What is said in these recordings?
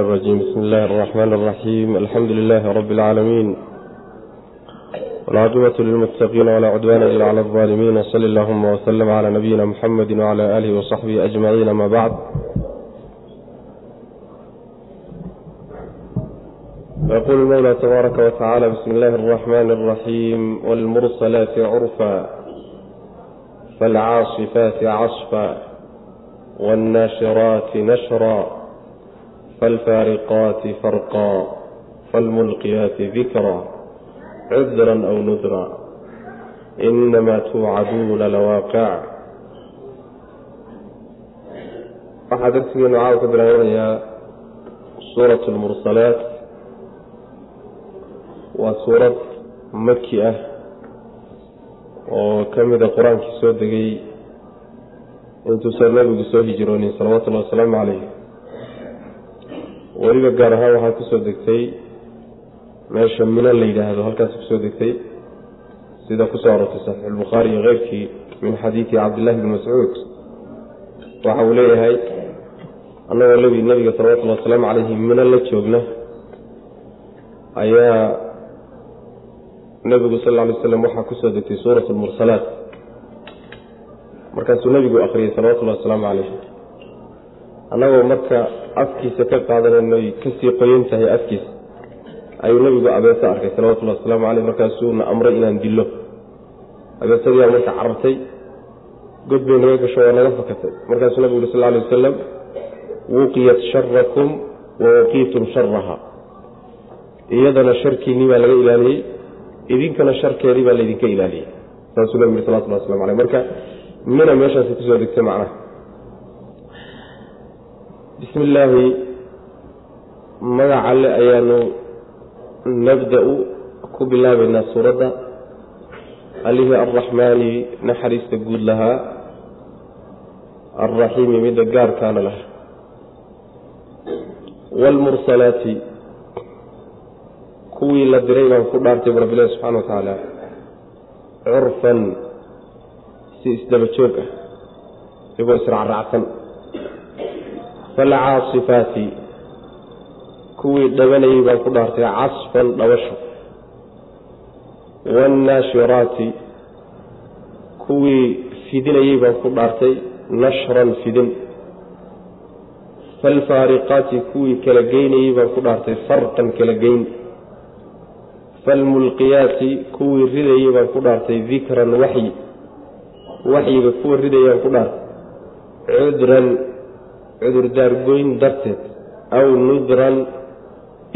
الرجيم بسم الله الرحمن الرحيم الحمد لله رب العالمين والعاقبة للمتقين ولا عدوان إلا على الظالمين وصل اللهم وسلم على نبينا محمد وعلى آله وصحبه أجمعين ما بعد يقول المولى تبارك وتعالى بسم الله الرحمن الرحيم والمرسلات عرفا فالعاصفات عصفا والناشرات نشرا فالفارقات فرقا فالملقيات dikraa عذرا أو نذرا. إنما توعدون لواقع. waxaa darsigeenu caawa ka bilaabanayaa suurat lmursalaat waa suurad maki ah oo ka mida qur'aankii soo degay intuusan nabigu soo hijroonin salawatullahi wasalaamu caleyh weliba gaar ahaan waxaa ku soo degtay meesha mino la yidhaahdo halkaas ku soo degtay sida ku soo arortay saxiixulbukhaari iyo keyrkii min xadiidi cabdillahi bni mascuud. Waxa uu leeyahay annagoo lebi nabiga salawatullahi wasalaamu calayhi mino la joogna ayaa nebigu sal lla alay slam waxaa ku soo degtay suurat lmursalaat markaasuu nebigu akhriyey salawatullahi wasalaamu calayh annagoo marka afkiisa ka qaadanaynoy ka sii qoyan tahay afkiisa ayuu nebigu abeeso arkay salawatullahi wasalaamu caleyh markaasuuna amray inaan dillo. Abeesadiiaa marka carartay god bay naga gasho waa naga fakatay. Markaasuu nebigu uri sal alay wasalam wuqiyat sharakum wa waqiitum sharaha iyadana sharkiinnii baa laga ilaaliyey idinkana sharkeedii baa laydinka ilaaliyey. Saasuu nebigu yuri salawatullah waslamu aleyh marka mina meeshaasi ku soo degtay macnaha bismi illaahi magac alle ayaanu nabda-u ku bilaabaynaa suuradda. Allihii arraxmaani naxariista guud lahaa. Alraxiimi midda gaarkaana lahaa waalmursalaati kuwii la diray baan ku dhaartay bu rabbilahi subxana wa tacaala curfan si isdaba joog ah iyagoo israacraacsan falcaasifaati kuwii dhabanayay baan ku dhaartay casfan dhawasho waannaashiraati kuwii fidinayay baan ku dhaartay nashran fidin faalfaariqaati kuwii kala geynayay baan ku dhaartay farqan kala geyn faalmulqiyaati kuwii ridayay baan ku dhaartay dikran waxyi waxyiga kuwa ridayaan ku dhaartay cudran cudurdaargoyn darteed aw nudran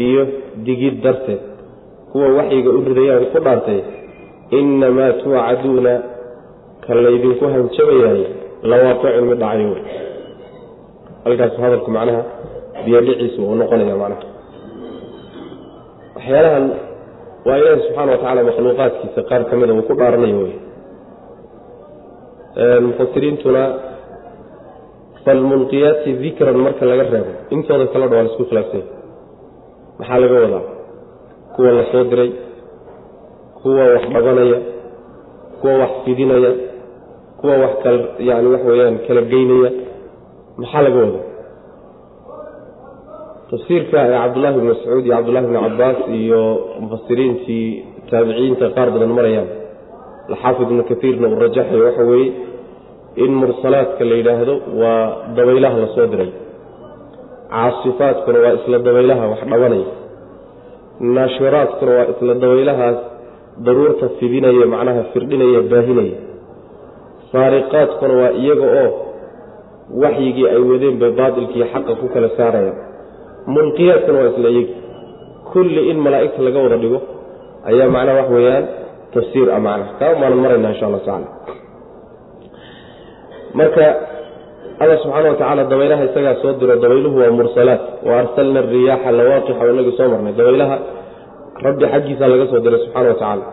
iyo digid darteed. Kuwa waxyiga u ridayaan ku dhaartay innamaa tuucaduuna ka laydinku hanjabayahay lawaaqicun mid dhacayo wey. Halkaasu hadalku macnaha biyadhiciisu uu noqonaya macnaha. Waxyaalahan waa ilaahi subxaana wa tacaala makhluuqaadkiisa qaar ka mida uu ku dhaaranayo wey. Mufasiriintuna falmulqiyaati dikran marka laga reebo intooda kala dha waa la isku khilaafsanya maxaa laga wadaa kuwa la soo diray kuwa wax dhabanaya kuwa wax fidinaya kuwa wax kal yani wax weeyaan kala geynaya maxaa laga wadaa tafsiirka ee cabdullahi bni mascuud iyo cabdullahi bni cabaas iyo mufasiriintii taabiciyiinta qaar badan marayaan alxaafid ibnu kaiirna uu rajaxayo waxa weeye in mursalaadka la yidhaahdo waa dabaylaha la soo diray. Caasifaadkuna waa isla dabaylaha wax dhabanaya. Naashiraadkuna waa isla dabaylahaas daruurta fidinaya macnaha firdhinaya baahinaya. Saariqaadkuna waa iyaga oo waxyigii ay wadeen bay baatilkii xaqa ku kala saarayaan. Mulqiyaadkuna waa isla iyagi kulli in malaa'igta laga wada dhigo ayaa macnaha wax weeyaan tafsiir ah macnaha. Kaa umaanan maraynaa insha allah tacala marka alla subxaana wa tacaala dabaylaha isagaa soo diro dabayluhu waa mursalaat. Wa arsalna ariyaaxa lawaaqixa oo inagii soo marnay. Dabaylaha rabbi xaggiisaa laga soo diray subxana wa tacaala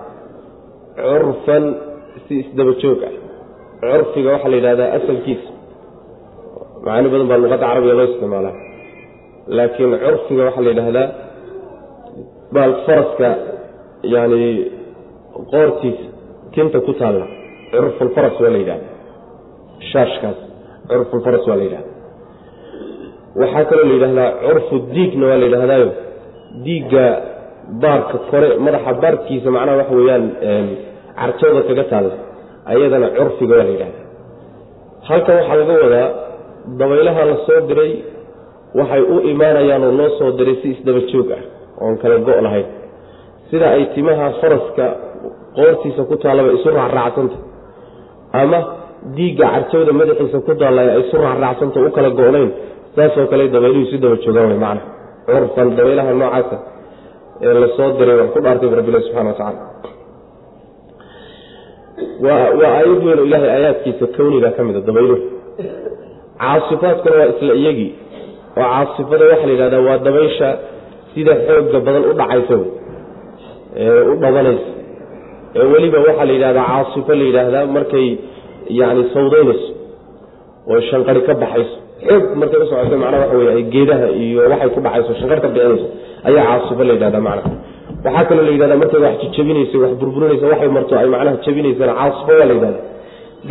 curfan si isdaba joog ah. Curfiga waxaa la yidhahdaa asalkiisa. Macaani badan baa luqadda carabiga loo isticmaalaa. Laakiin curfiga waxaa la yidhaahdaa baal faraska yani qoortiisa tinta ku taalla. Curfulfaras waa la yidhahda shaashkaas curfulfaras waa la yidhahda waxaa kaloo la yidhahdaa curfu diigna waa la yidhahdaayo. Diigga baarka kore madaxa baarkiisa macnaha waxa weeyaan carjooda kaga taalla ayadana curfiga waa la yidhahdaa. Halkan waxaa laga wadaa dabaylaha la soo diray waxay u imaanayaan oo loo soo diray si isdaba joog ah oon kala go' lahayn. Sida ay timaha faraska qoortiisa ku taallaba isu raacraacsanta ama diigga carjowda madaxiisa ku taalla ay isu raacraacsanta u kala go'nayn saasoo kale dabayluhu isu daba joogaan macna curfan dabaylaha noocaasa ee la diray wax ku dhaartay rabbilahi subxana wa tacala waa aayad weyn oo ilaahay aayaadkiisa kawniga ka mid a dabayluhu caasifaadkuna waa isla iyagii oo caasifada waxaa la yidhahdaa waa dabaysha sida xooga badan u dhacaysa wey ee u dhabanaysa. Ee weliba waxaa la yidhahdaa caasifo la yidhaahdaa markay yacni sawdaynayso oo shanqari ka baxayso xoog markay u socoto macnaha waxa geedaha iyo waxay ku dhacayso shanqarka bixinayso ayaa caasifo la yidhahdaa macnaha. Waxaa kaloo la yidhahdaa markay wax jijabinayso wax burburinayso waxay marto ay macnaha jabinaysana caasifo waa la yidhahda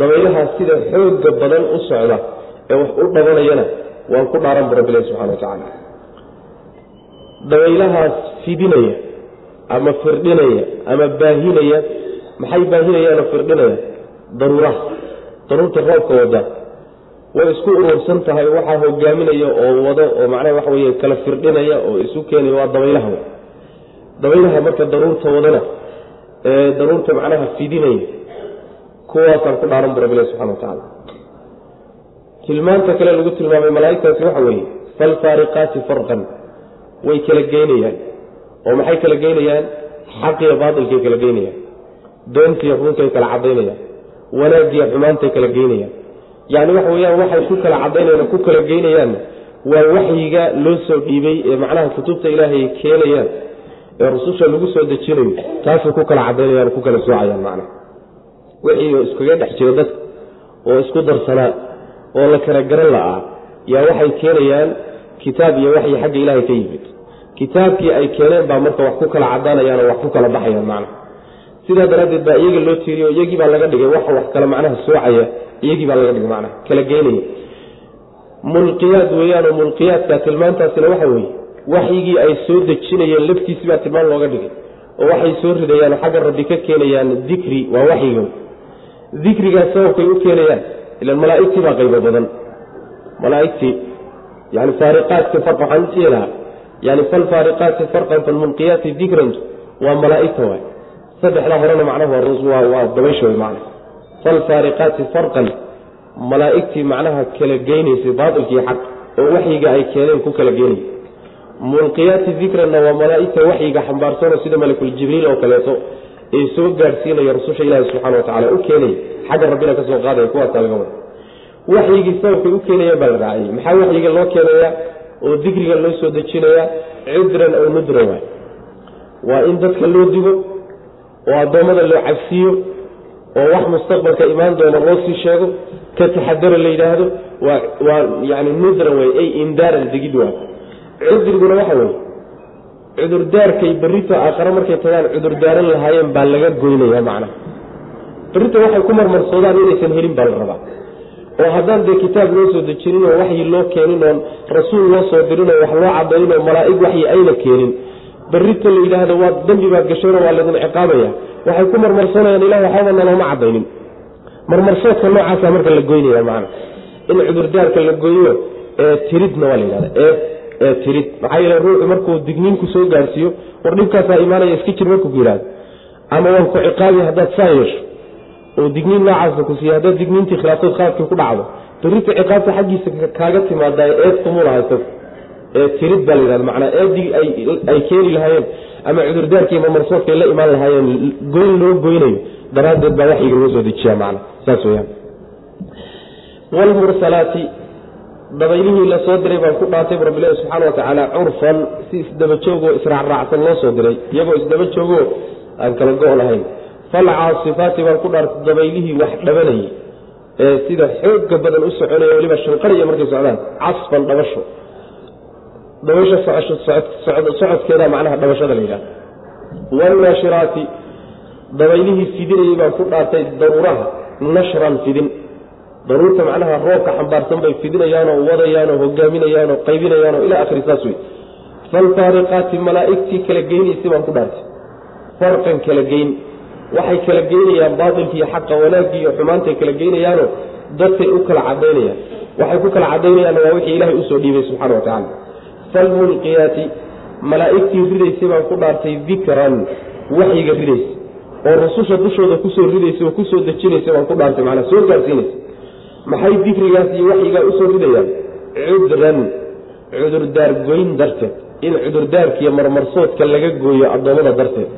dabaylaha sida xooga badan u socda ee wax u dhabanayana waan ku dhaaran bu rabbilahi subxana wa tacaala. Dabaylahaas fidinaya ama firdhinaya ama baahinaya maxay baahinayaanoo firdhinaya? Daruuraha daruurta roobka wada. Way isku urursan tahay waxaa hogaaminaya oo wado oo macnaha waxa weye kala firdhinaya oo isu keenaya waa dabaylaha w dabaylaha marka daruurta wadana ee daruurta macnaha fidinaya kuwaasaan ku dhaaran bu rabbilahi subxana wa tacaala. Tilmaanta kale lagu tilmaamay malaaigtaasi waxa weeye falfaariqaati farqan way kala geynayaan oo maxay kala geynayaan xaqiyo baatilkay kala geynayaan doontiiyo ruunkay kala cadaynayaan wanaagiyo xumaantay kala geynayaan yacni waxa weyaan waxay ku kala cadaynayaan ku kala geynayaanna waa waxyiga loo soo dhiibay ee macnaha kutubta ilaahay keenayaan ee rususha lagu soo dejinayo. Taasay ku kala cadaynayaan ku kala soocayaan macnaha. Wixii iskaga dhex jira dadka oo isku darsanaa oo la kala garan la'aa yaa waxay keenayaan kitaab iyo waxyi xagga ilaahay ka yimid. Kitaabkii ay keeneen baa marka wax ku kala cadaanayaan oo wax ku kala baxayaan macnaha sidaa daraaddeed baa iyaga loo tiiriyo iyagii baa laga dhigay waxa wax kale macnaha soocaya iyagii baa laga dhigay macnaha kala geynaya mulqiyaad weeyaanoo mulqiyaadka tilmaantaasina waxa weeye waxyigii ay soo dejinayeen laftiisii baa tilmaan looga dhigay oo waxay soo ridayaan xagga rabbi ka keenayaan dikri waa waxyiga dikrigaas sababkay u keenayaan ilan malaaigtii baa qaybo badan. Malaaigtii yani faariqaadka far waxaan lahaa yani falfaariqaati farqan falmunqiyaati dikrantu waa malaaigta waay saddexda horena macnaha waa dabaysha way macna falfaariqaati farqan malaa'igtii macnaha kala geynaysay baatilkii xaq oo waxyiga ay keeneen ku kala geynay mulqiyaati dikranna waa malaa'igta waxyiga xambaarsanoo sida malakuljibriil oo kaleeto ee soo gaadhsiinaya rususha ilaahi subxana wa tacala u keenaya xagga rabbina ka qaadaya kuwaasaa laga wada waxyigii sababkay u keenayaan baa la raaciyey maxaa waxyiga loo keenayaa oo dikriga loo soo dejinayaa cidran aw nudran waay. Waa in dadka loo digo oo addoommada loo cabsiiyo oo wax mustaqbalka imaan doona loo sii sheego ka taxadara la yidhaahdo waa waa yani nudran wey ay indaaran digid waa. Cudriguna waxa weye cudurdaarkay berrito aakhare markay tagaan cudurdaaran lahaayeen baa laga goynaya macnaha berrito waxay ku marmarsoodaan inaysan helin baa la rabaa. Oo haddaan dee kitaab loo soo dejinin oo waxyi loo keenin oon rasuul loo soo dirin oo wax loo cadaynin oo malaa'ig waxyi ayna keenin berrito la yidhaahdo waa dembi baad gashayno waa laydin ciqaabaya. Waxay ku marmarsoonayaan ilah waxbaba nalooma cadaynin. Marmarsoodka noocaasa marka la goynaya macna in cudurdaarka la goyo ee tiridna waa la yidhahda ee tirid. Maxaa yeele ruuxu markuu digniinku soo gaarsiiyo war dhibkaasaa imaanaya iska jir markuu ku yidhahdo ama waan ku ciqaabi haddaad saa yeesho oo digniin noocaasa ku siiya haddaad digniintii khilaaftood khaladkii ku dhacdo berrita ciqaabta xaggiisa kaaga timaadaa eed kumulaha isaga ee tirid baa la yidhahda macnaa eedii ay keeni lahaayeen ama cudurdaarkii mamarsoodkay la imaan lahaayeen goyn loo goynayo daraaddeed baa waxyiga loo soo dejiyaa macna saas weyaan wlmursalaati dabaylihii la diray baan ku dhaantay bu rabbilahi subxaana wa tacaala curfan si isdaba joogoo israacraacsan loo soo diray iyagoo isdaba joogoo aan kala go' lahayn falcaasifaati baan ku dhaartay dabaylihii wax dhabanayay ee sida xooga badan u soconaya weliba shanqariya markay socdaan casfan dhabasho dabasho socodkeeda macnaha dhabashada la yidhahda waalnaashiraati dabaylihii fidinayay baan ku dhaartay daruuraha nashran fidin. Daruurta macnaha roobka xambaarsan bay fidinayaanoo wadayaanoo hogaaminayaanoo qaybinayaanoo ilaa akhri saas wey falfaariqaati malaa'igtii kala geynaysay baan ku dhaartay. Farqan kala geyn. Waxay kala geynayaan baatilkiiyo xaqa wanaaggii iyo xumaantay kala geynayaanoo dadkay u kala cadaynayaan waxay ku kala cadaynayaanna waa wixii ilaahay u soo dhiibay subxana wa tacala falmulqiyaati malaa'igtii ridaysay baan ku dhaartay dikran waxyiga ridaysa oo rususha dushooda ku soo ridaysa oo ku soo dejinaysa baan ku dhaartay macnaa soo gaarsiinaysa maxay dikrigaas iyo waxyigaa u soo ridayaan? Cudran cudurdaar goyn darteed. In cudurdaarkiiyo marmarsoodka laga gooyo addoommada darteed.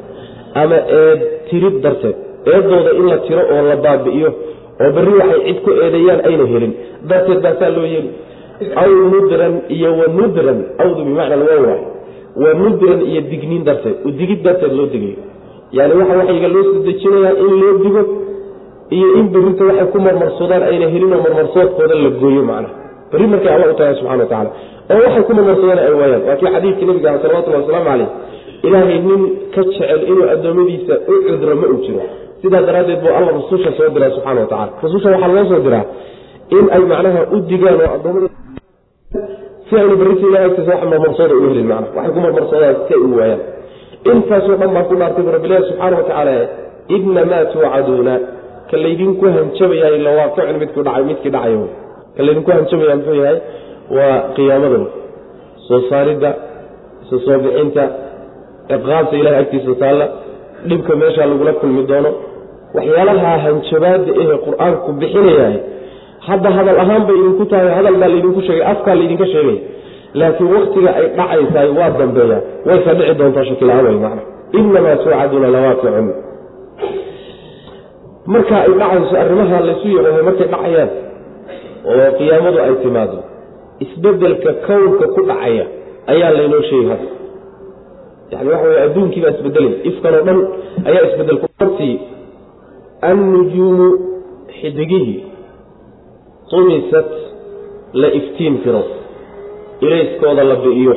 Ama eed tirid darteed. Eedooda in la tiro oo la baabi'iyo. Oo berri waxay cid ku eedeeyaan ayna helin. Darteed baasaa loo yeeli aw nudran iyo wanudran awdu bimacna lwawa wanudran iyo digniin darteed udigid darteed loo digayo yani waxa waxyiga loo soo dejinayaa in loo digo iyo in berrinta waxay ku marmarsoodaan ayna helinoo marmarsoodkooda la gooyo macnaha berri markay alla u tahay subxana wa tacala oo waxay ku marmarsoodaan ay waayaan. Waa kii xadiidkii nabiga ah salawatullahi wasalaamu caleyh ilaahay nin ka jecel inuu addoommadiisa u cudro ma uu jiro. Sidaa daraaddeed buu alla rususha soo diraa subxana wa rususha waxaa loo soo diraa in ay macnaha u digaan oo addoommada si aynu berrita ilahay agtiisa wax marmarsooda u helin macnaha waxay ku marmarsoodaan si ay u waayaan. Intaasoo dhan baan ku dhaartay rabbilahi subxaana wa tacaala inamaa tuucaduuna. Ka laydinku hanjabayaay lawaaqicun midku dhacay midkii dhacay ka laydinku hanjabaya muxuu yahay? Waa qiyaamada soo saaridda isu soo bixinta iqaabta ilahay agtiisa taalla dhibka meeshaa lagula kulmi doono. Waxyaalaha hanjabaada ehe qur'aanku bixinayahay hadda hadal ahaan bay idinku tahay hadal baa laydinku sheegay afkaa laydinka sheegaya laakiin waktiga ay dhacaysahay waa dambeeya. Wayka dhici doontaa shakila-aan macna. Inamaa tuucaduuna lawaaqicun marka ay dhacayso arrimaha laysu yaqaano markay dhacayaan oo qiyaamadu ay timaado isbeddelka kownka ku dhacaya ayaa laynoo sheegi hadda. Yani waxa wey adduunkii baa isbedelay ifkan oo dhan ayaa isbedelku hortii annujuumu xidigihii tumisat la iftiin firo ilayskooda la bi'iyo.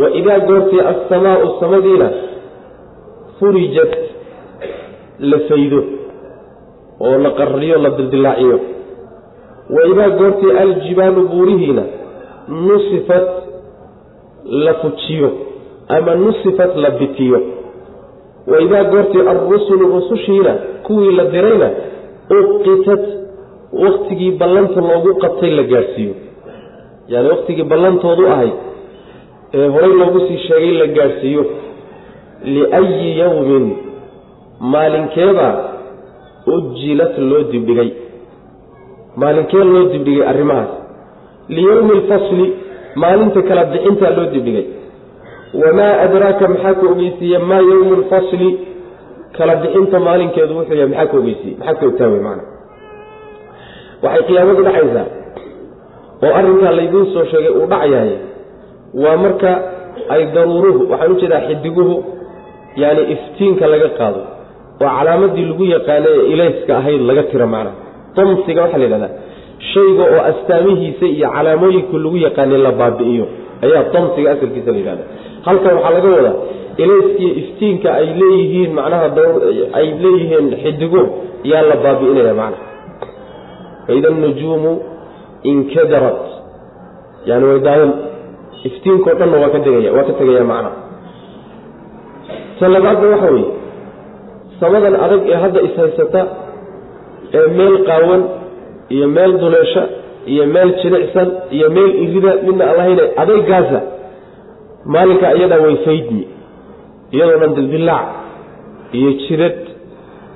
Wa idaa goortii assamaau samadiina furijat la faydo oo la qarriyo la dildilaaciyo wa idaa goortii aljibaalu buurihiina nusifat la fujiyo ama nusifat la bitiyo. Wa idaa goortii alrusulu rusushiina kuwii la dirayna uqitat waktigii ballanta loogu qabtay la gaadhsiiyo. Yani waktigii ballantoodu ahay ee horay loogu sii sheegay la gaadhsiiyo. Liayi yawmin maalinkeebaa ujilat loo dibdhigay. Maalinkee loo dibdhigay arrimahaas. Liyowmi alfasli maalinta kala bixintaa loo dibdhigay. Wamaa adraaka maxaa ku ogeysiiye maa yowmu lfasli kala bixinta maalinkeedu wuxuu yahay maxaa ka ogeysiiye maxaad ka ogtaa wey maana waxay qiyaamadu dhacaysaa. Oo arrinkaa laydiin soo sheegay uu dhacayahay waa marka ay daruuruhu waxaan u jeedaa xidiguhu yaani iftiinka laga qaado. Oo calaamadii lagu yaqaanay ee ilayska ahayd laga tiro macnaha damsiga waxaa la yidhahdaa. Shayga oo astaamihiisa iyo calaamooyinka lagu yaqaanay la baabi'iyo. Ayaa damsiga asalkiisa la yidhahda halkan waxaa laga wadaa ilayskiiyo iftiinka ay leeyihiin macnaha ay leeyihiin xidigo yaa la baabi'inaya macnaha faida anujuumu inkadarat yani way daadan iftiinkao dhanna waa ka tegaya waa ka tegaya macnaha ta labaadna waxa weeye samadan adag ee hadda ishaysata ee meel qaawan iyo meel duleesha iyo meel jilicsan iyo meel irida midna aan lahayne adaygaasa maalinka iyadaa way faydmi iyadoo dhan dildilaac iyo jidad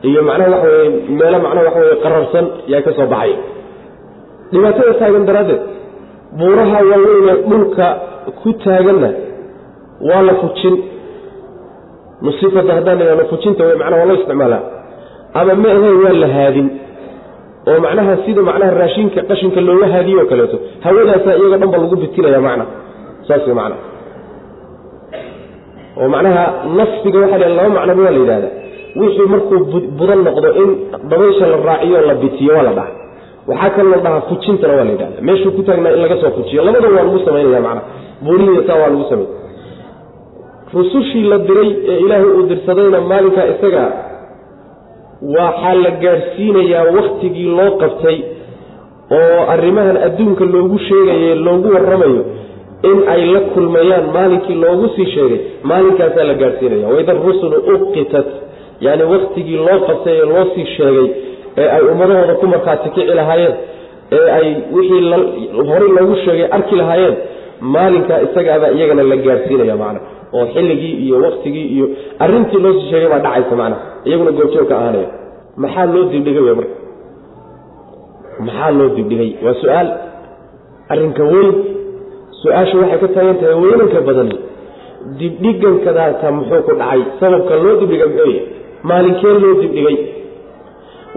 iyo macnaha waxa weye meelo macnaha waxa weye qararsan yaa ka soo baxay. Dhibaatada taagan daraaddeed. Buuraha waaweynee dhulka ku taaganna waa la fujin. Nusifada haddaan idhahno fujinta macnaha waa loo isticmaalaa. Ama ma ahayn waa la haadin. Oo macnaha sida macnaha raashinka qashinka looga haadiyo o kaleeto. Hawadaasaa iyaga dhan lagu bitinaya macna. Saas wey macnaha oo macnaha nasfiga waxaa la laba macnaba waa la yidhahda wixii markuu budan noqdo in dabaysha la raaciyo la bitiyo waa la dhaha. Waxaa kaloo la dhahaa fujintana waa la yidhahda meeshuu ku taagnaa in laga soo fujiyo. Labada waa lagu macnaha buurihiiya taa waa lagu samay rusushii la diray ee ilaahay uu dirsadayna maalinkaa isaga waxaa la gaadhsiinayaa waktigii loo qabtay oo arrimahan adduunka loogu sheegaye loogu warramayo in ay la kulmayaan maalinkii loogu sii sheegay. Maalinkaasaa la gaadhsiinaya. Waida rusulu uqitat yani waktigii loo qabtay ee loo sii sheegay ee ay ummadahooda ku markhaati kici lahaayeen ee ay wixii horey loogu sheegay arki lahaayeen maalinkaa isagaabaa iyagana la gaadhsiinaya macna. Oo xilligii iyo waktigii iyo arintii loo sii sheegay baa dhacaysa macna. Iyaguna goobjoog ka ahaanaya. Maxaa loo dibdhigay wy marka? Maxaa loo dibdhigay? Waa su'aal arrinka weyn. Su'aasha waxay ka taagan tahay weynanka badan dibdhigankadaata muxuu ku dhacay? Sababka loo dibdhigay muxuu yahay maalinkee loo dibdhigay.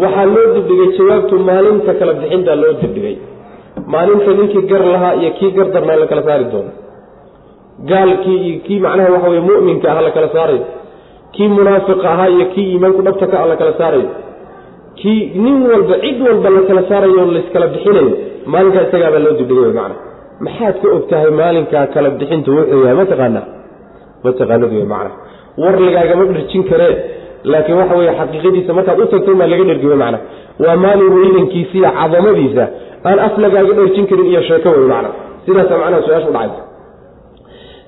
Waxaa loo dibdhigay jawaabtu maalinta kala bixintaa loo dibdhigay. Maalinta ninkii gar lahaa iyo kii gar darnaa la saari doono. Gaalkii iyo kii macnaha waxa weye mu'minka ah la saarayo kii munaafiqa ahaa iyo kii iimaanku dhabta ka ah la saarayo kii nin walba cid walba la kala saarayo layskala bixinayo maalinkaa isagaabaa loo dibdhigay macna. Maxaad ka og tahay maalinkaa kala bixintu wuxuu yahay mataqaanaa mataqaanad wey macna. War lagaagama dharjin karee laakiin waxa weye xaqiiqadiisa markaad u tagto maa laga dhergiyo macna. Waa maalin weynankiisa iyo cadamadiisa aan af lagaaga dharjin karin iyo sheeko wey macna. Sidaasa macnaha su'aasha udhacaysa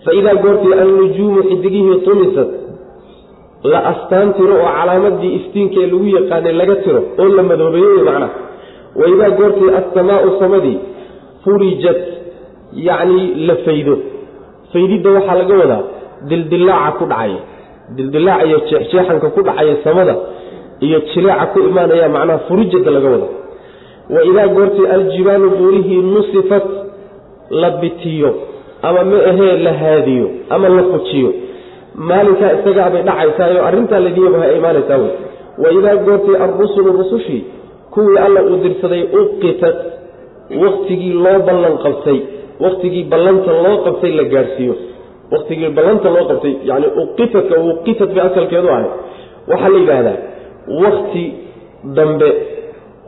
fa idaa goortii annujuumu xidigihii tumisat la astaan tiro oo calaamadii iftiinka ee lagu yaqaanay laga tiro oo la madoobeeyo wey macna. Wa idaa goortii assamaau samadii furijat yacni la faydo. Faydidda waxaa laga wadaa dildilaaca ku dhacaya dildilaaca iyo jeexjeexanka ku dhacaya samada iyo jileeca ku imaanaya macnaha furijada laga wada wa idaa goortii aljibaalu buurihii nusifat la bitiyo ama ma ahee la haadiyo ama la fujiyo maalinkaa isagaabay dhacaysaa arrintaa ladiyaba ha imaanaysaa wey. Wa idaa goortii alrusulu rusushii kuwii alla uu dirsaday uqitat waktigii loo ballan qabtay waktigii ballanta loo qabtay la gaadhsiiyo waktigii ballanta loo qabtay yani uqitatka uqitat bay asalkeedu ahay waxaa la yidhaahdaa wakti dambe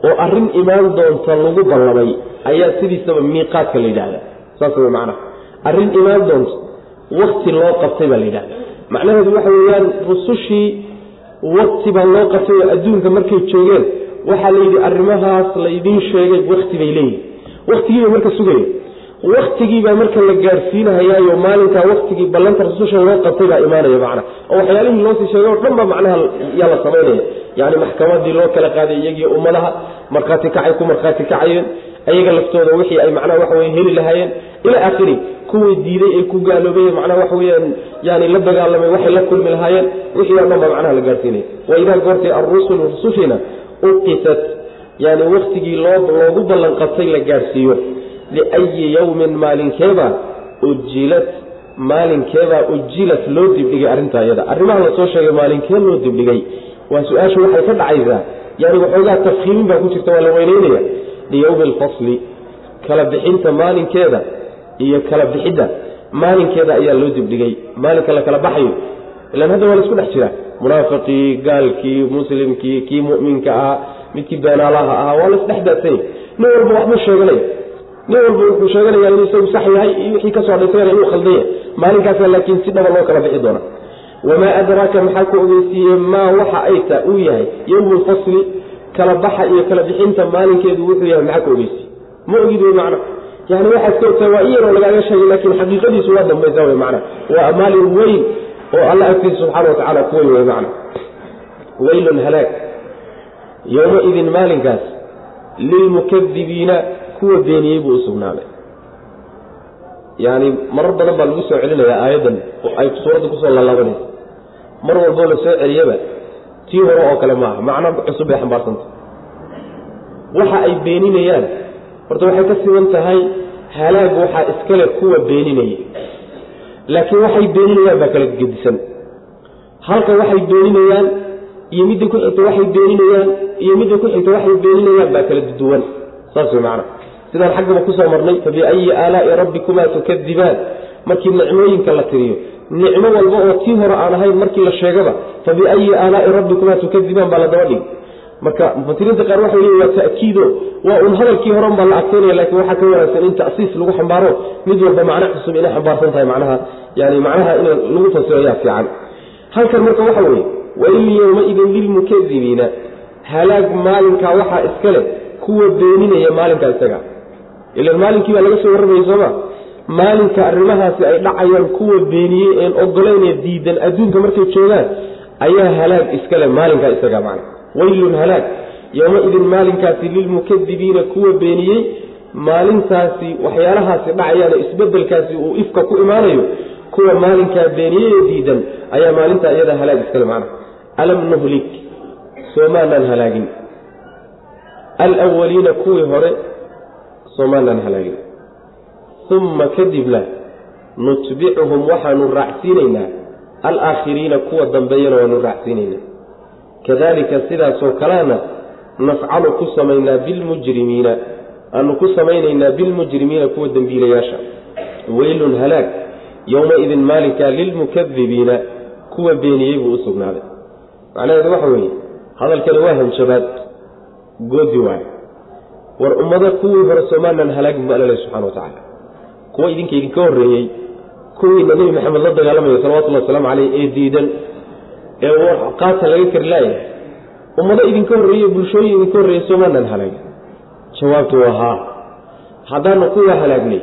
oo arrin imaan doonta lagu ballamay ayaa sidiisaba miiqaadka la yidhahdaa saas way macnaha. Arrin imaan doonta wakti loo qabtay baa la yidhahda macnaheedu waxa weeyaan rusushii wakti baa loo qabtay oo adduunka markay joogeen waxaa la yidhi arrimahaas laydiin sheegay wakti bay leeyihiin waktigiibay marka sugaya waktigiibaa marka la gaadhsiinahayaayo maalinkaa waktigii ballanta rususha loo qabtay baa imaanaya macna. oo waxyaalihii loosii sheegay oo dhan ba macnaha yaa la samaynaya yani maxkamadii loo kala qaaday iyagii ummadaha markhaati kacay ku markhaati kacayeen ayaga laftooda wixii ay macnaha waxa weye heli lahaayeen. Ilaa aakhiri kuwii diiday ee ku gaaloobay macnaha waxa weyaan yani la dagaalamay waxay la kulmi lahaayeen wixii oo dhan ba macnaha la gaadhsiinaya wa idaa goortay alrusulu rusushiina uqitat yani waktigii loogu ballan qabtay la gaadhsiiyo liayi yowmin maalinkeebaa ujilat maalinkeebaa ujilat loo dibdhigay arrintaa iyada arrimaha la soo sheegay maalinkee loo dibdhigay waa su'aashu waxay ka dhacaysaa yani waxoogaa tafkiimin baa ku jirta waa la weyneynaya liyowmi alfasli kala bixinta maalinkeeda iyo kala bixidda maalinkeeda ayaa loo dibdhigay maalinka la baxayo ilan hadda waa la dhex jira munaafiqii gaalkii muslimkii kii mu'minka ahaa midkii beenaalaha ahaa waa la daadsanya nin walba waxbuu sheeganaya nin walba wuxuu sheeganaya inuu isagu sax yahay iyo wixii ka soo dhasayana inuu khaldan yahay maalinkaasa laakiin si dhaba loo kala bixi doona. Wamaa adraaka maxaa ku ogeysiiyey maa waxa ay uu yahay? Yowmu kala baxa iyo kala bixinta maalinkeedu wuxuu yahay maxaa ku ogeysiye ma ogid wey macna. Yani waxaad ka ogtahay waa in yaroo lagaaga sheegay laakiin xaqiiqadiisu waa dambaysa wey macna. Waa maalin weyn oo alla agtiisa subxaana wa tacala ku weyn wey macna. Weylun halaag yowmaidin maalinkaas lilmukadibiina kuwa beeniyey buu usugnaaday yani marar badan baa lagu soo celinayaa aayaddan ay suuradda ku soo laalaabanaysa mar walboo la soo celiyaba tii hore oo kale maaha. Macno cusub bay xambaarsanta waxa ay beeninayaan horta waxay ka siban tahay halaag waxaa iskale kuwa beeninaya laakiin waxay beeninayaan baa kala gedisan. Halka waxay beeninayaan iyo midda ku xigta waxay beeninayaan iyo midda ku xigta waxay beeninayaan baa kala duwan. Saas wey macana sidaan xaggaba ku soo marnay fabiayi aalaai rabbikumaa tukadibaan markii nicmooyinka la tiriyo nicmo walba oo tii hore aan ahayn markii la sheegaba fabiayi aalaai rabbikumaa tukadibaan baa la daba dhigi marka mufasiriinta qaar waxay leeyiin waa ta'kiido waa un hadalkii horen baa la adkeynaya laakiin waxaa ka wanaagsan in tasiis lagu xambaaro mid walba macno cusub inay xambaarsan tahay macnaha yani macnaha in lagu fasiro ayaa fiican. Halkan marka waxa weeye wain yowmaidin lilmukadibiina halaag maalinkaa waxaa iska leh kuwa beeninaya maalinkaa isaga ilan maalinkii baa laga soo warramayay sooma maalinka arrimahaasi ay dhacayaan kuwa beeniyey een ogoleynee diidan adduunka markay joogaan ayaa halaag iskale maalinkaa isaga macna. Waylun halaag. Yowma-idin maalinkaasi lilmukadibiina kuwa beeniyey maalintaasi waxyaalahaasi dhacayaana isbedelkaasi uu ifka ku imaanayo kuwa maalinkaa beeniyey ee diidan ayaa maalintaa iyada halaag iskale macna. Alam nuhlik. Soomaanaan halaagin. Alwaliina kuwii hore soomaanaan halaagin uma kadibna nutbicuhum waxaanu raacsiinaynaa. Alaakhiriina kuwa dambeeyana waanu raacsiinaynaa. Kadalika sidaasoo kalena nafcalu ku samaynaa bilmujrimiina. Aanu ku samaynaynaa bilmujrimiina kuwa dembiilayaasha weylun halaag yowma-idin maalinkaa lilmukadibiina kuwa beeniyey buu u sugnaaday. Macnaheedu waxa weeye hadalkani waa hanjabaad. Goodi waayo war ummado kuwii hore soomaanan halaagin bu alla subxana wa tacaala. Kuwa idinka idinka horreeyey kuwiina nebi maxamed la dagaalamaya salawatullahi wasalaamu caleyh ee diidan ee qaata laga kari laaya ummado idinka horreeye bulshooyin idinka horreeya soomaanan halaagin jawaabtu waa haa. Haddaanu kuwa halaagnay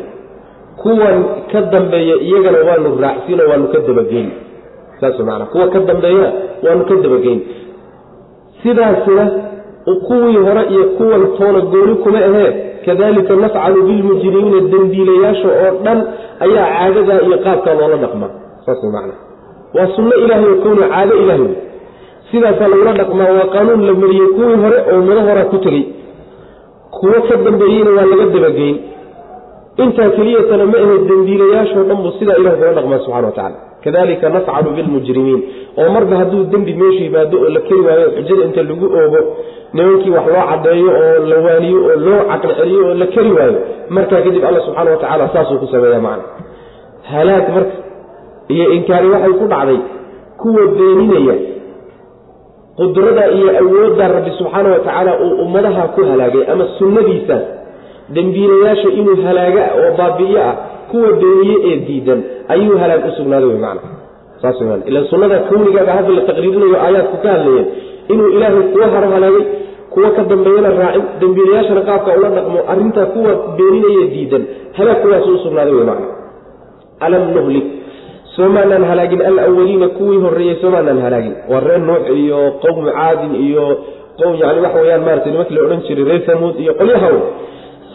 kuwan ka dambeeya iyagana waanu raacsiino waanu ka dabageyn. Saas maanaa kuwa ka dambeeyana waanu ka dabageyn. Sidaasina kuwii hore iyo kuwan toona gooni kuma ahee kadalika nafcalu bilmujrimiina dembiilayaasha oo dhan ayaa caadadaa iyo qaabkaa loola dhaqmaa saas maana waa sunno ilaahay oo kowna caado ilaahay. Wey sidaasaa lagula dhaqmaa waa qaanuun la mariyey kuwii hore oo mado horaa ku tegey. Kuwo ka dambeeyeyna waa laga dabageyn intaa keliyatana ma ahe dembiilayaashoo dhan buu sidaa ilahay kula dhaqmaa subxana wa tacala kadalika nafcalu bilmujrimiin oo marba hadduu dembi meesha yimaado oo la keri waayo xujada inta lagu oogo nimankii wax loo cadeeyo oo la waaniyo oo loo caqli celiyo oo la keri waayo markaa kadib alla subxaana wa tacaala saasuu ku sameeya macna. Halaag marka iyo inkaari waxay ku dhacday kuwa beeninaya qudrada iyo awoodda rabbi subxaana wa tacaala uu ummadaha ku halaagay ama sunnadiisaas dembiilayaasha inuu halaaga oo baabi'iyo ah kuwa beeniye ee diidan ayuu halaag u sugnaaday wey macna. Saas weyaan ilan sunnada kawnigaaba hadda la taqriirinayo aayaadku ka hadlayeen. Inuu ilaahay kuwa haro halaagay kuwa ka dambeeyana raacin dembiilayaashana qaabka ula dhaqmo arrintaa kuwa beeninaya diidan halaag kuwaasu u sugnaaday wey macna. Alam nuhlik. Soomaanaan halaagin alawaliina kuwii horreeyey soomaanaan halaagin. Waa reer nuux iyo qowmu caadin iyo qowm yani waxa weyaan maarata nimankii la odhan jiray reer samuud iyo qolyahaw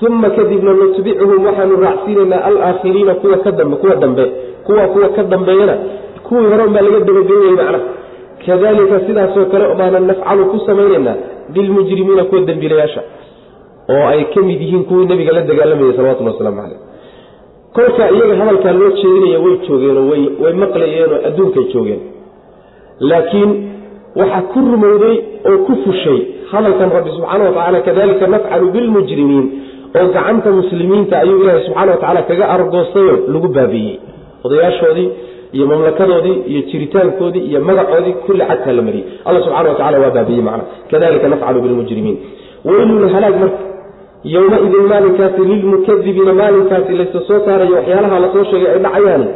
uma kadibna nutbicuhum waxaanu raacsiinaynaa alaakhiriina kuwa ka dambe kuwa dambe kuwa kuwa ka dambeeyana kuwii hore unbaa laga dabageeyay macna kadalika sidaasoo kale baana nafcalu ku samaynaynaa bilmujrimiina kuwa dembiilayaasha oo ay ka mid yihiin kuwii nabiga la dagaalamayay salawatulli waslamu caleyh kolkaa iyaga hadalkaa loo jeedinaya way joogeenoo way maqlayeenoo adduunkay joogeen laakiin waxaa ku rumowday oo ku fushay hadalkan rabbi subxaana wa tacala kadalika nafcalu bilmujrimiin oo gacanta muslimiinta ayuu ilaahay subxaana wa tacaala kaga argoostayo lagu baabiiyey odayaashoodii iyo mamlakadoodii iyo jiritaankoodii iyo magacoodii kulli cagtaa la mariyey. Alla subxana wa tacala waa baabiiyey macna. Kadalika nafcalu bilmujrimiin. Weylun halaag marka. Yowma-idin maalinkaasi lilmukadibiina maalinkaasi laysa soo saarayo waxyaalaha la soo sheegay ay dhacayaani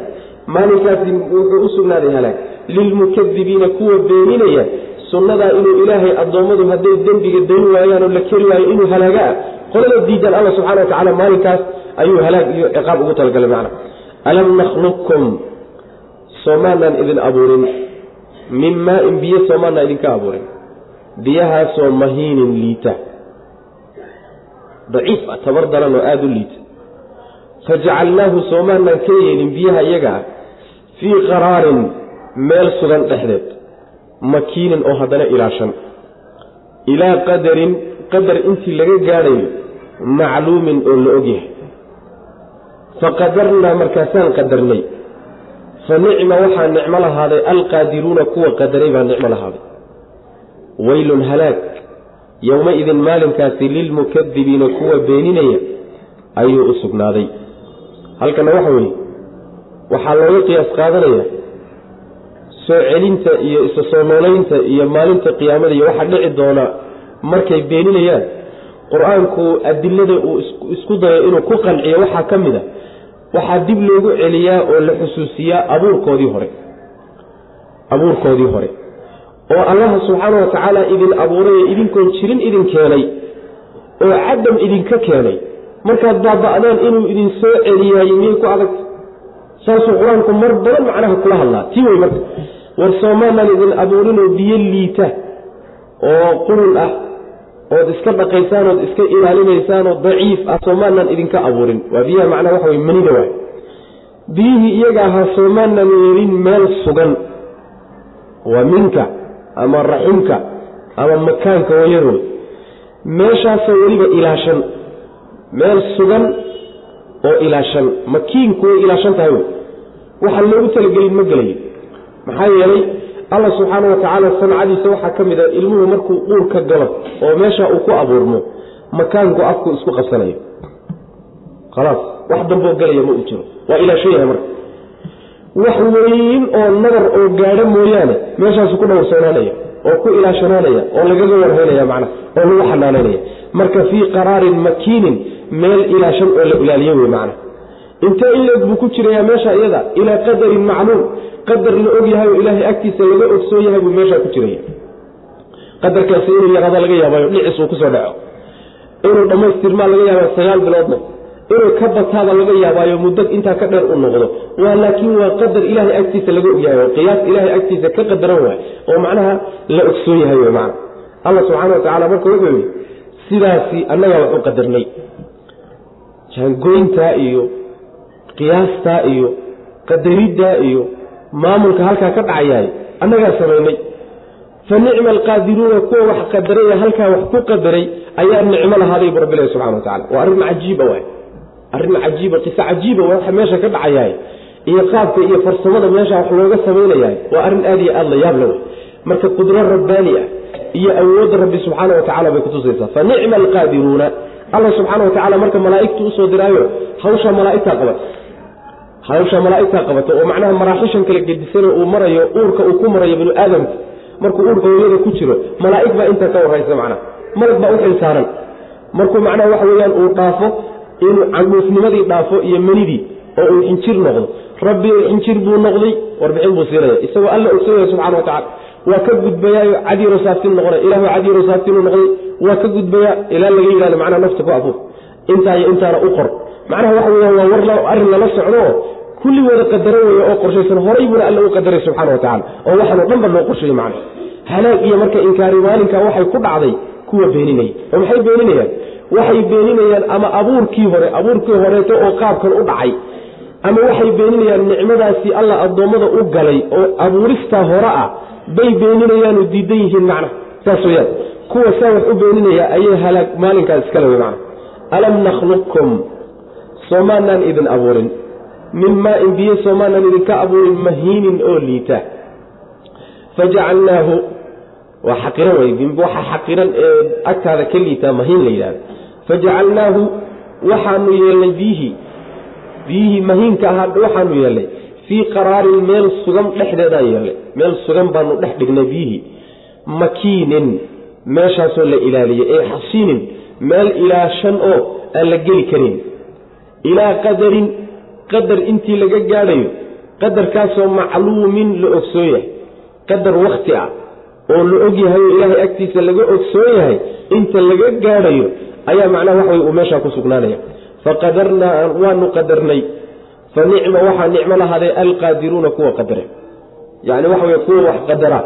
maalinkaasi wuxuu u halaag. Lilmukadibiina kuwa beeninaya. Sunnadaa inuu ilaahay addoommadu hadday dembiga dayn waayaan oo la keri waayo inuu halaaga ah qolada diidan alla subxana wa tacala maalinkaas ayuu halaag iyo ciqaab ugu talagalay macna. Alam nakhluqkum? Soomaanaan idin abuurin. Min maa-in biyo soomaanaan idinka abuurin. Biyahaasoo mahiinin liita. Daciif ah tabar daran oo aada u liita. Fajacalnaahu soomaanaan ka yeelin biyaha iyaga ah fii qaraarin meel sugan dhexdeed makiinin oo haddana ilaashan. Ilaa qadarin qadar intii laga gaadhayo macluumin oo la ogyahay. Faqadarnaa markaasaan qadarnay. Fa nicma waxaa nicmo lahaaday alqaadiruuna kuwa qadaray baa nicmo lahaaday. Weylun halaag yowma-idin maalinkaasi lilmukadibiina kuwa beeninaya ayuu u sugnaaday. Halkana waxa weeye waxaa looga qiyaas qaadanaya soo celinta iyo isa soo noolaynta iyo maalinta qiyaamada iyo waxaa dhici doona markay beeninayaan qur'aanku adilada uu isku dayo inuu ku qanciyo waxaa ka mid a waxaa dib loogu celiyaa oo la xusuusiyaa abuurkoodii hore. Abuurkoodii hore. Oo allaha subxaana wa tacaala idin abuuray ee idinkoon jirin idin keenay oo cadam idinka keenay. Markaad baaba'deen inuu idin soo celiyaaye miyay ku adagta saasuu qur'aanku mar badan macnaha kula hadlaa. Tii wey marka war soomaanan idin abuurinoo biyo liita oo qurun ah ood iska dhaqaysaan ood iska ilaalinaysaanoo daciif ah soomaanan idinka abuurin. Waa biyaha macnaha waxa wey manida waay. Biyihii iyaga ahaa soomaanan yeelin meel sugan. Waa minka ama raximka ama makaanka wayadood. Meeshaasoo weliba ilaashan. Meel sugan oo ilaashan. Makiinku way ilaashan tahay wey waxaa loogu talagelin ma gelayo maxaa yeelay alla subxaana wa tacaala sancadiisa waxaa ka mid a ilmuhu markuu uurka galo oo meesha uu ku abuurmo makaanku afku isku qabsanayo. Khalaas wax damboo gelaya ma uu jiro. Waa ilaashan yahay marka wax weyn oo nabar oo gaadho mooyaane meeshaasu ku dhowrsoonaanaya oo ku ilaashanaanaya oo lagaga warhaynaya macnaha oo lagu xanaanaynaya marka fii qaraarin makiinin meel ilaashan oo la ilaaliyo wey macnaha intee in leeg buu ku jirayaa meesha iyada ilaa qadarin macluum. Qadar la og yahay oo ilaahay agtiisa laga ogsoon yahay buu meeshaa ku jiraya qadarkaasi inuu yarada laga yaabayo dhicis uu ku soo dhaco. Inuu dhammaystirmaa laga yaaba sagaal biloodna. Inuu ka bataaba laga yaabaayo muddo intaa ka dheer u noqdo. Waa laakiin waa qadar ilaahay agtiisa laga ogyahay oo qiyaas ilaahay agtiisa ka qadaran waay oo macnaha la ogsoon yahay wy macna. Allah subxaana wa tacala marka wuxuu yihi sidaasi annagaa wax u qadarnay. Jaangoyntaa iyo qiyaastaa iyo qadariddaa iyo maamulka halkaa ka dhacayahay annagaa samaynay. Fa nicma alqaadiruuna kuwa wax qadaray ee halkaa wax ku qadaray ayaa nicmo lahaaday bu rabbilahi subxana wa tacala waa arrin cajiiba waay. Arrin cajiiba qiso cajiiba waxa meesha ka dhacayahay iyo qaabka iyo farsamada meesha wax looga samaynayahay waa arrin aad iyo aada la yaab wey marka qudro rabbaani ah iyo awoodda rabbi subxaana wa tacala bay kutusaysaa fa nicma alqaadiruuna alla subxaana wa tacala marka malaa'igtu u soo diraayo hawsha malaaigtaa qabata hawsha malaaigtaa qabata oo macnaha maraaxishan kala gedisano uu marayo uurka uu ku marayo binu aadamka markuu uurka hooyada ku jiro malaa'ig baa intaa ka warraysa macnaha. Malag baa u xilsaaran markuu macnaha waxa weeyaan uu dhaafo inuu candhuufnimadii dhaafo iyo manidii oo uu xinjir noqdo. Rabbi xinjir buu noqday warbixin buu siinaya isagoo alla ogsoonaya subxana wa tacala waa ka gudbayaayo cadiiro saaftin noqonay. Ilahu cadiiro saaftinuu noqday. Waa ka gudbayaa ilaa laga yidhahdo macnaha nafta ku afuur intaa iyo intaana u qor. Macnaha waxa weeyaan waa war arrin lala socdo kulli wada qadaran weeye oo qorshaysan horay buuna alla u qadaray subxana wa tacala oo waxaanoo dhan ba loo qorsheeyey macna halaag iyo marka inkaari maalinka waxay ku dhacday kuwa beeninaya. Oo maxay beeninayaan? Waxay beeninayaan ama abuurkii hore abuurkii horeeto oo qaabkan u dhacay ama waxay beeninayaan nicmadaasi alla addoommada u galay oo abuuristaa hore ah bay beeninayaanoo diidan yihiin macna saas weyaan kuwa saa wax u beeninaya ayay halaag maalinkaas iskale wey macna alam nakhluqkum soomaanaan idin abuurin min maa-in biyo soomaanaan idinka abuurin mahiinin oo liita. Fajacalnaahu waa xaqiran wey waxa xaqiran ee agtaada ka liitaa mahiin la yidhahda fajacalnaahu waxaanu yeelnay biyihii biyihii mahiinka ahaa waxaanu yeelnay fii qaraarin meel sugan dhexdeedaan yeelnay meel sugan baanu dhex dhignay biyihii makiinin meeshaasoo la ilaaliyay ee xasiinin meel ilaashan oo aan la geli karin. Ilaa qadarin qadar intii laga gaadhayo qadarkaasoo macluumin la ogsoon yahay qadar wakti ah oo la og yahay oo ilaahay agtiisa laga ogsoon yahay inta laga gaadhayo ayaa macnaha wax way uu meeshaa ku sugnaanaya. Faqadarnaa waanu qadarnay. Fa nicma waxaa nicmo lahaaday alqaadiruuna kuwa qadare. Yacni waxa wey kuwa wax qadara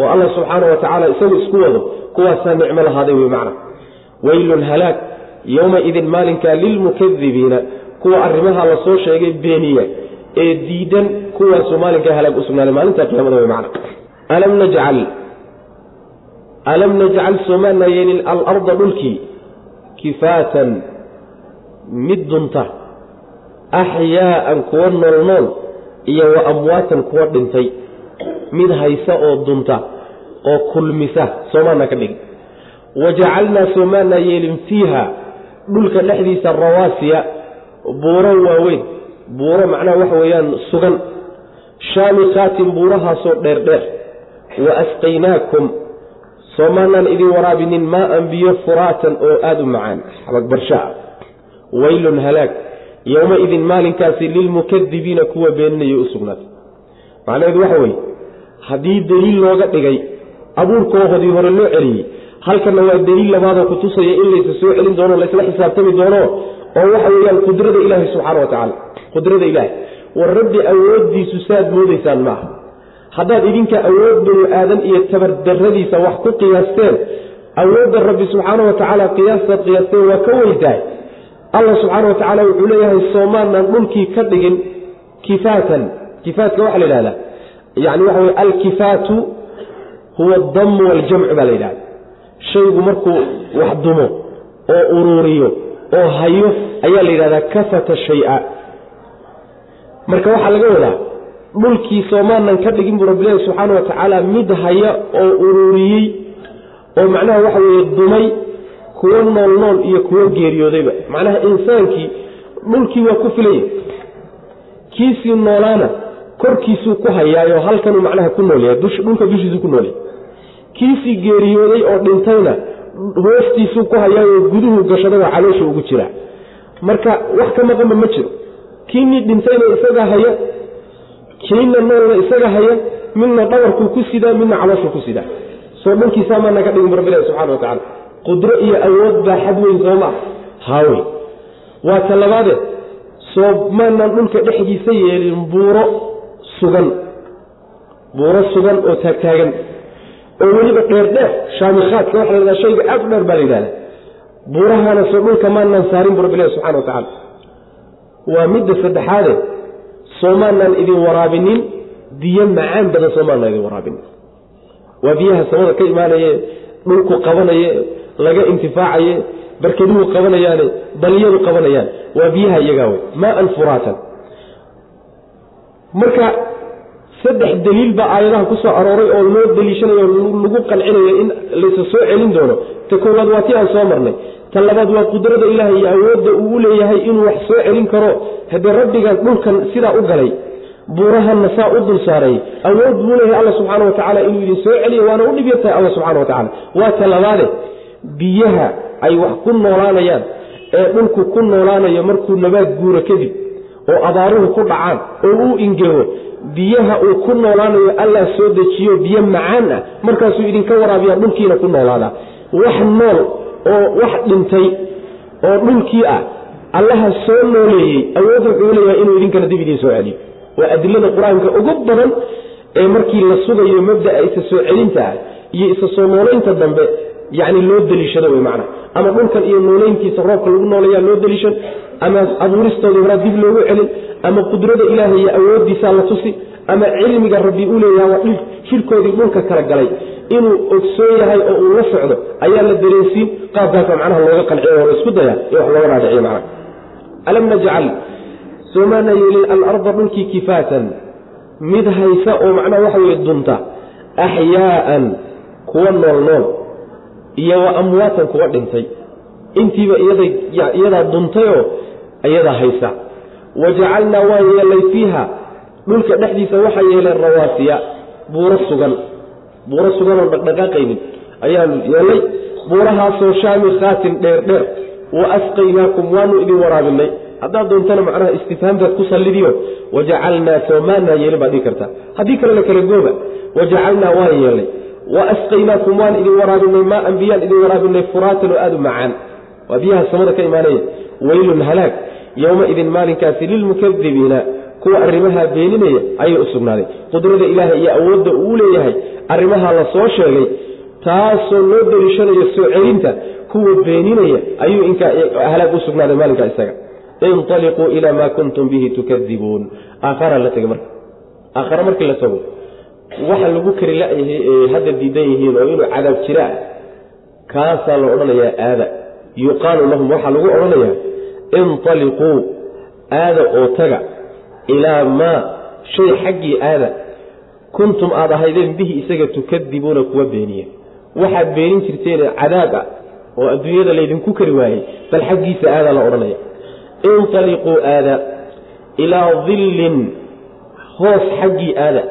oo allah subxaana wa tacaala isagu isku wado kuwaasaa nicmo lahaaday wey macna. Weylun halaag yowmaidin maalinkaa lilmukadibiina kuwa arrimaha la soo sheegay beeniya ee diidan kuwaasuu maalinkaa halaag u sugnaaday maalinta qiyaamada wey macna. Alam najcal? Alam najcal soomaana yeelin alarda dhulkii kifaatan mid dunta axyaaan kuwa noolnool iyo wa amwaatan kuwa dhintay. Mid haysa oo dunta oo kulmisa. Soomaana ka dhigi wajacalnaa soomaana yeelin fiiha dhulka dhexdiisa rawaasiya buuro waaweyn. Buuro macnaha waxa weeyaan sugan. Shaamikaatin buurahaasoo dheerdheer. Wa asqaynaakum. Soomaanaan idin waraabinin maa-an biyo furaatan oo aada u macaan. Xabagbarshaa weylun halaag. Yowmaidin maalinkaasi lilmukadibiina kuwa beeninaya u sugnaatay. Macnaheedu waxa weeye haddii daliil looga dhigay abuurkoohodii hore loo celiyey halkanna waa daliil labaadoo kutusaya in laysa soo celin doono laysla xisaabtami doono oo waxa weeyaan qudrada ilaahi subxaana wa tacaala qudrada ilaahi war rabbi awooddiisu saaad moodaysaan maaha. Haddaad idinka awood banu aadan iyo tabardarradiisa wax ku qiyaasteen awoodda rabbi subxaana wa tacaala qiyaastaad qiyaasteen waa ka weyntahay allah subxaana wa tacaala wuxuu leeyahay soomaanaan dhulkii ka dhigin kifaatan. Kifaatka waxaa la yidhahdaa yani waxa weye alkifaatu huwa adammu waljamcu baa la yidhahda shaygu markuu wax dumo oo uruuriyo oo hayo ayaa la yidhahdaa kafata shay-a. Marka waxaa laga wadaa dhulkii soomaanan ka dhigin buu rabbilahi subxaana wa tacaala mid haya oo uruuriyey oo macnaha waxa weeye dumay kuwo nool nool iyo kuwo geeriyoodayba macnaha insaankii dhulkii waa ku filaya kiisii noolaana korkiisuu ku hayaayo halkanuu macnaha ku noolyahay dhulka dushiisuu ku noolyahay. Kiisii geeriyooday oo dhintayna hoostiisuu ku hayaayo guduhu gashadaba caloosha ugu jiraa marka wax ka maqanba ma jiro. Kiinii dhintayna isagaa haya kiina noolna isaga haya midna dhabarkuu ku sidaa midna calooshuu ku sidaa soo dhulkiisaa maana ka dhigin rabbilahi subxana wa tacala qudro iyo awood baa xad weyn sooma haawey. Waa ta labaade soo maanaan dhulka dhexdiisa yeelin buuro sugan. Buuro sugan oo taagtaagan oo weliba dheerdheer shaamikhaadka waxa la yhahda shayga aad u dheer baa la yidhahda buurahaana soo dhulka maanaan saarin bu rabbilahi subxana wa tacala waa midda saddexaade soomaanaan idin waraabinin biyo macaan badan soomaanaan idin waraabinin. Waa biyaha samada ka imaanaye dhulku qabanaye laga intifaacaye barkaduhu qabanayaane dalyadu qabanayaan. Waa biyaha iyagaa wey maan furaatan. Marka saddex daliil baa aayadaha ku soo arooray oo loo daliishanayo lagu qancinayo in laysa soo celin doono. Ta koowaad waa ti aan soo marnay. Ta labaad waa qudrada ilaahay iyo awoodda uu u leeyahay inuu wax soo celin karo. Haddee rabbigan dhulkan sidaa u galay buurahanna saa u dul saaray awood buu leeyahay alla subxaana wa tacaala inuu idin soo celiyo waana u dhib yartahay alla subxana wa tacala waa ta labaade biyaha ay wax ku noolaanayaan ee dhulku ku noolaanayo markuu nabaad guuro kadib oo abaaruhu ku dhacaan oo uu ingego biyaha uu ku noolaanayo allaa soo dejiyo biyo macaan ah markaasuu idinka waraabiyaa dhulkiina ku noolaadaa wax nool oo wax dhintay oo dhulkii ah allaha soo nooleeyey awood wuxuu leeyahay inuu idinkana dib idiin soo celiyo. Waa adilada qur'aanka ugu badan ee markii la sugayo mabda'a isa soo celinta ah iyo isa soo noolaynta dambe yacni loo deliishado wey macna ama dhulkan iyo nooleyntiisa roobka lagu noolayaa loo deliishan ama abuuristoodii horaa dib loogu celin ama qudrada ilaahay iyo awooddiisaa la tusi ama cilmiga rabbi u leeyaha waa shirkoodii dhulka kala galay. Inuu ogsoon yahay oo uu la socdo ayaa la dareensiin qaabkaasa macnaha looga qanciyo oo la isku daya in wax looga raadiciyo macnaha. Alam najcal soomaana yeelin alarda dhulkii kifaatan. Mid haysa oo macnaha waxa weye dunta axyaaan kuwa nool nool iyo wa amwaatan kuwa dhintay. Intiiba iyadaa duntayoo iyadaa haysa. Wajacalnaa waan yeelay fiiha. Dhulka dhexdiisa waxaa yeeleen rawaasiya. Buuro sugan. Buuro suganoo dhaqdhaqaaqaynin. Ayaanu yeelay. Buurahaasoo shaamikhaatin dheerdheer wa asqaynaakum waanu idin waraabinay haddaad doontana macnaha istifhaamtaad ku sallidiyo. Wajacalnaa soomaanaa yeelin baad dhigi kartaa. Haddii kalena kala gooba. Wajacalnaa waan yeelnay wa waan idin waraabinay maa an biyaan idin waraabinay furaatan oo aada u macaan waa biyaha samada ka imaanaya weylun halaag yowmaidin maalinkaasi lilmukadibiina kuwa arrimaha beeninaya ayay u sugnaaday qudrada ilaahay iyo awoodda uu leeyahay arrimaha la soo sheegay taasoo loo daliishanayo soo celinta kuwa beeninaya ayuu halaag u sugnaaday maalinkaa isaga inaliquu ilaa maa kuntum bihi tukadibuun aakhara la tegay marka aakhare markii la tago waxa lagu kari hadda diidan yihiin oo inuu cadaab jiraa kaasaa la odhanayaa aada. Yuqaalu lahum waxaa lagu odhanayaa inaliquu aada oo taga ilaa maa shay xaggii aada. Kuntum aad ahaydeen bihi isaga tukadibuuna kuwa beeniya waxaad beenin jirteene cadaab ah oo adduunyada laydinku kari waayey bal xaggiisa aadaa la odhanaya inaliquu aada ilaa dillin hoos xaggii aada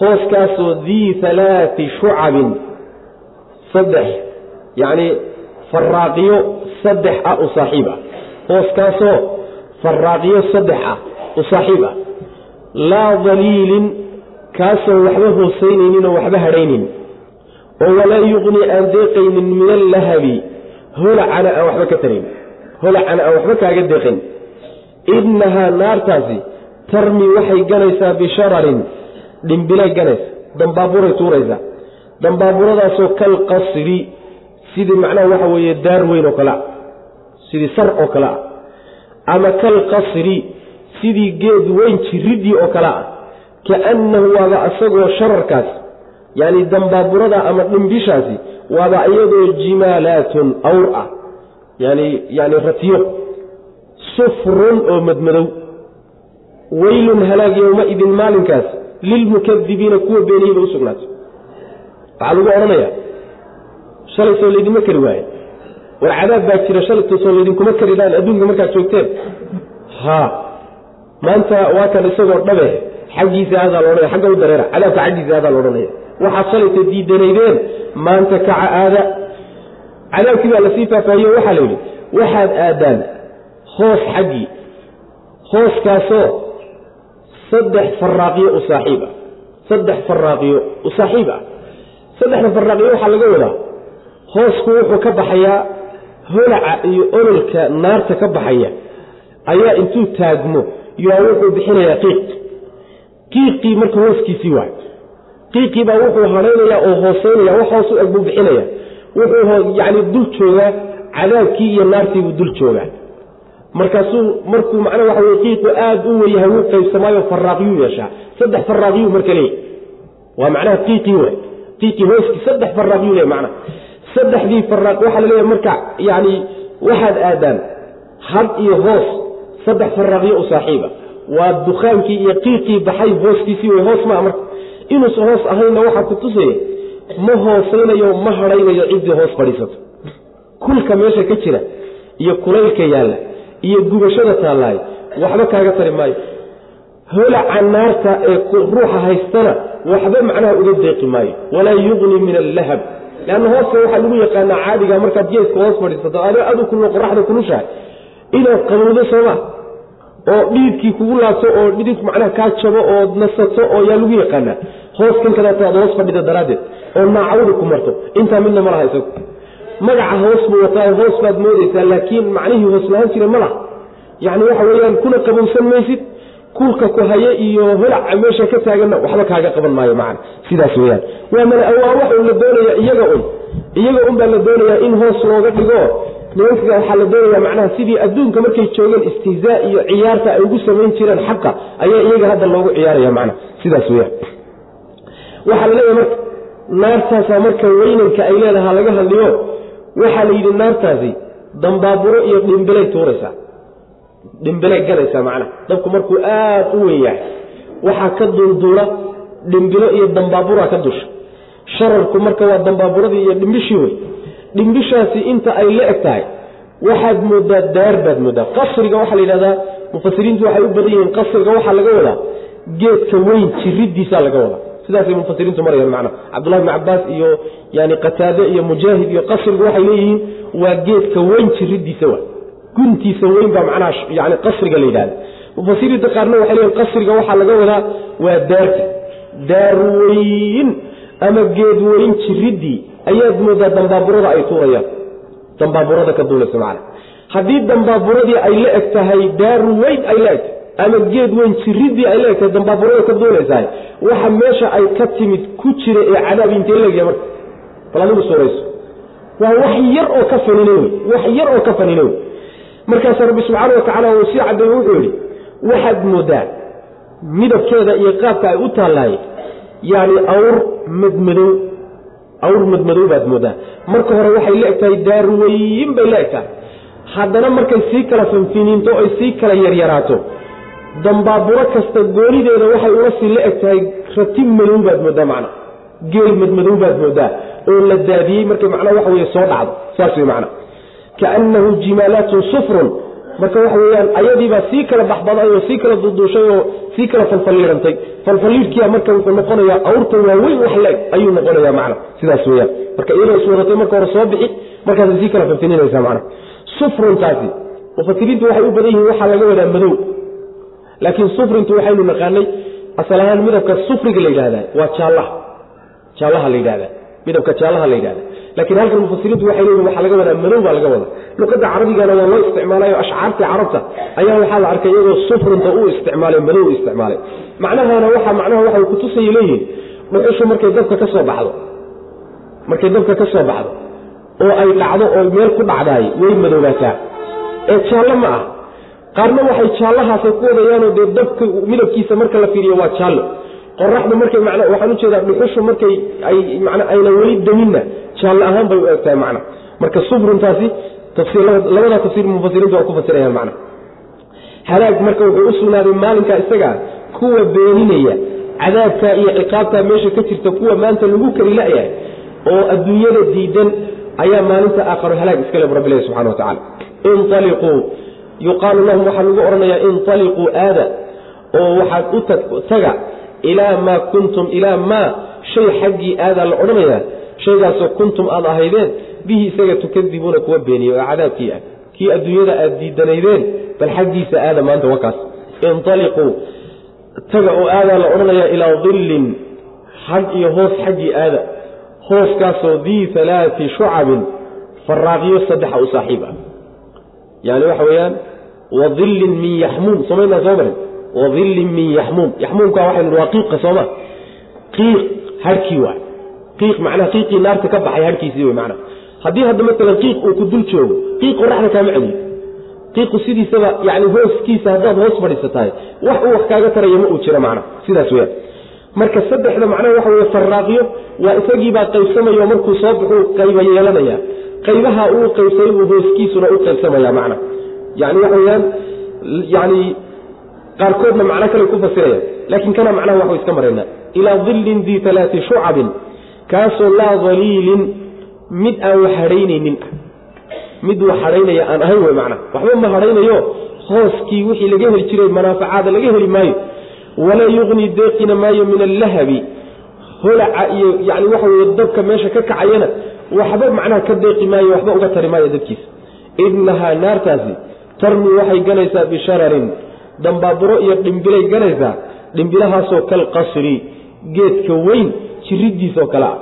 hooskaasoo dii halaati shucabin saddex yacni faraaqiyo saddex ah u saaxiib ah hooskaasoo faraaqiyo saddex ah u saaxiib ah laa daliilin kaasoo waxba hoosaynaynin oo waxba hadhaynin. Oo walaa yuqni aan deeqaynin min allahabi holacana aan waxba ka tarayn holacana aan waxba kaaga deeqayn innahaa naartaasi tarmi waxay ganaysaa bishararin dhimbilay ganaysa dambaaburay tuuraysaa dambaaburadaasoo kal qasri sidii macnaha waxa weeye daar weyn oo kale ah sidii sar oo kale ah ama kal qasri sidii geed weyn jiridii oo kale ah kaannahu waaba isagoo shararkaas yacni dambaaburada ama dhimbishaasi waaba iyadoo jimaalaatun awr ah yani yani ratiyo sufrun oo madmadow weylun halaag yowmaidin maalinkaas lilmukadibiina kuwa beeniyeyba usugnaatay waxaa lagu odhanayaa shalaytoo laydinma kari waaye war cadaab baa jira shalaytoosoo laydinkuma karidaan adduunka markaad joogteen. Ha maanta waa kan isagoo dhabe xaggiisa aadaa laodhanaya xagga u dareera cadaabka xaggiisa aadaa laodhanaya waxaad shalayta diidanaydeen maanta kaca aada. Cadaabkii baa la sii faahfaahiyo waxaa la yidhi waxaad aadaan hoos xaggii hooskaasoo saddex faraaqiyo u saaxiib ah. Saddex faraaqiyo u saaxiib ah. Saddexda faraaqiyo waxaa laga wadaa hoosku wuxuu ka baxayaa holaca iyo ololka naarta ka baxaya ayaa intuu taagmo yaa wuxuu bixinayaa qiiq. Qiiqii marka hooskiisii waay. Qiiqii baa wuxuu hadhaynayaa oo hooseynaya wax hoos u eg buu bixinaya wuxuu yacni dul joogaa cadaabkii iyo naartiibuu dul joogaa markaasuu markuu macnaa waxa weye qiiqu aada u weyahay wuu qaybsamaayo faraaqyuu yeeshaa. Saddex faraaqyuu marka leeyahy waa macnaha qiiqii we qiiqii hooskii saddex faraaqyuu leeyahy macnaha. Saddexdii faraaq waxaa la leeyahay marka yacni waxaad aadaan had iyo hoos saddex faraaqyo u saaxiiba. Waa dukaankii iyo qiiqii baxay hooskiisii wey hoos maa marka. Inuusan hoos ahaynna waxaa ku tusaya ma hoosaynayo ma hadhaynayo ciddii hoos fadhiisato. Kulka meesha ka jira iyo kulaylka yaalla iyo gubashada taallaay waxba kaaga tari maayo. Holaca naarta ee ruuxa haystana waxba macnaha uga deeqi maayo. Walaa yuqni min allahab. Leanna hooska waxaa lagu yaqaanaa caadiga markaad geeska hoos fadhiisato adoo adu kullo qoraxda kulushahay inaad qabowdo sooma oo dhiidkii kugu laabto oo dhidid macnaha kaa jabo oo nasato oo yaa lagu yaqaanaa. Hooskan kadaata aad hoos fadhida daraaddeed oo naacawda ku marto. Intaa midna ma laha isagu magaca hoos buu wataa hoos baad moodaysaa laakiin macnihii hoos lahaan jira ma laha yacni waxa weeyaan kuna qabowsan maysid kuulka ku haye iyo holaca meesha ka taaganna waxba kaaga qaban maayo macana sidaas weyaan waa wax un la doonaya iyaga un iyaga un baa la doonayaa in hoos looga dhigo. Nimanka waxaa la doonaya macnaha sidii adduunka markay joogeen istihzaa iyo ciyaarta ay ugu samayn jireen xaqa ayaa iyaga hadda loogu ciyaaraya macna. Sidaas weyaan waxaa la leeyahay marka naartaasaa marka weynanka ay leedaha laga hadliyo waxaa la yidhi naartaasi dambaaburo iyo dhimbilay tuuraysaa dhimbilay ganaysaa macnaha dabku markuu aad u weyn yahay waxaa ka duulduula dhimbilo iyo dambaaburaa ka dusha. Shararku marka waa dambaaburadii iyo dhimbishii wey dhimbishaasi inta ay la eg tahay waxaad moodaa daar baad moodaa. Qasriga waxaa la yidhahdaa mufasiriintu waxay u badan yihiin qasriga waxaa laga wadaa geedka weyn jiridiisaa laga wadaa sidaasay mufasiriintu marayaan macnaha cabdullahi bni cabaas iyo yani qataade iyo mujaahid iyo qasrigu waxay leeyihiin waa geedka weyn jiridiisa wa guntiisa weyn baa macnaha yani qasriga la yidhahda mufasiriinta qaarna waxay leeyihiin qasriga waxaa laga wadaa waa daarta. Daar weyn ama geed weyn jiridii ayaad moodaa dambaaburada ay tuurayaan. Dambaaburada ka duulaysa macana haddii dambaaburadii ay la eg tahay daaru weyn ay la eg tahay ama geed weyn jiridii ay la eg tahay dambaaburada ka duulaysahay waxa meesha ay ka timid ku jira ee cadaab intee leegya marka. Bal adigu waa wax yar oo ka fanine wey wax yar oo ka fanine wey markaasa rabbi subxaana wa uu sii caddeeye wuxuu yidhi waxaad moodaa midabkeeda iyo qaabka ay u taallahay yani awr madmadow awr madmadow baad moodaa. Marka hore waxay la eg tahay daarweyin bay la eg tahay haddana markay sii kala fanfiniinto oy sii kala yaryaraato dambaaburo kasta goonideeda waxay ula sii la eg tahay rati madow baad moodaa macna geel madmadow baad moodaa oo la daadiyey markay macnaa waxa weye soo dhacdo saas wey macna. Kaannahu jimaalaatun sufrun marka waxa weyaan ayadiibaa sii kala baxbaday oo sii kala duduushay oo sii kala falfalliirantay falfalliirkiia marka wuxuu noqonayaa awrta waaweyn wax leeg ayuu noqonaya macna sidaas weyaan marka iyadoo iswadatay marka hore soo bixi markaasay sii kala fanfininaysaa macna. Sufruntaasi mufasiriintu waxay u badan yihiin waxaa laga wadaa madow laakiin sufrintu waxaynu naqaanay asal ahaan midabka sufriga la yidhahdaa waa jaallaha. Jaallaha la yidhahdaa midabka jaallaha la yidhahda laakiin halkan mufasiriintu waxay leeyihiin waxaa laga wadaa madow baa laga wadaa. Luqadda carabigana waa loo isticmaalayo ashcaartii carabta ayaa waxaa la arkay iyagoo sufrunta u isticmaalay madow isticmaalay. Macnahana waxa macnaha waxay kutusaya leeyihiin dhuxushu markay dabka ka soo baxdo markay dabka ka soo baxdo oo ay dhacdo oo meel ku dhacdaay way madoobaataa ee jaallo ma ah qaarna waxay jaallahaasay ku wadayaanoo dee dabka midabkiisa marka la fiiriyo waa jaallo. Qoraxda markay man waxaan u jeedaa dhuxushu markay ayna weli daminna jaallo ahaan bay u egtahay macna marka sufruntaasi labada tafsiir mufasiriintu waa ku fasirayaan macna halaag marka wuxuu u sugnaaday maalinkaa isagaa kuwa beeninaya cadaabkaa iyo ciqaabtaa meesha ka jirta kuwa maanta lagu kari la-yahay oo adduunyada diidan ayaa maalinta aakharo halaag iskale bu rabbilahi subxana wa tacala inaliquu yuqaalu lahum waxaa lagu odhanayaa inaliquu aada oo waxaad u taga ilaa maa kuntum ilaa maa shay xaggii aadaa la odhanayaa shaygaasoo kuntum aad ahaydeen bihi isaga tukadibuuna kuwa beeniye oo cadaabkii ah. Kii adduunyada aad diidanaydeen bal xaggiisa aada maanta wakaas inaliquu taga oo aadaa la odhanayaa ilaa dillin xag iyo hoos xaggii aada. Hooskaasoo dii alaati shucabin faraaqyo saddexa u saaxiib ah. Yani waxa weeyaan wadillin min yaxmuum somaynaa soo marin wadillin min yaxmuum yaxmuumka waxaynu waa qiiqa sooma qiiq harhkii waay qiiq macnaha qiiqii naarta ka baxay harhkiisii wey macnaha haddii hadda maalan qiiq uu ku dul joogo qiiq qoraxda kaama celiyo qiiqu sidiisaba yani hooskiisa haddaad hoos fadhiisatahay wax uu wax kaaga taraya ma uu jiro macnaha sidaas weyaan marka saddexda macnaha waxa weye faraaqyo waa isagiibaa qaybsamayo markuu soo baxuu qayba yeelanaya qaybaha uu qaybsay buu hooskiisuna u qaybsamaya macna yani waxa weyaan yani qaarkoodna macno kale ku fasirayaan laakiin kana macnaha waxu iska maraynaa ilaa dillin dii alaati shucabin kaasoo laa daliilin mid aan wax hadhaynaynin ah. Mid wax hadhaynaya aan ahayn wey macnaha waxba ma hadhaynayo hooskii wixii laga heli jiray manaafacaada laga heli maayo. Walaa yuqni deeqina maayo min allahabi. Holaca iyo yani waxa weye dabka meesha ka kacayana waxba macnaha ka deeqi maayo waxba uga tari maayo dadkiisa inahaa naartaasi tarmi waxay ganaysaa bishararin dambaaburo iyo dhimbilay ganaysaa dhimbilahaasoo kalqasri geedka weyn jiridiisoo kale ah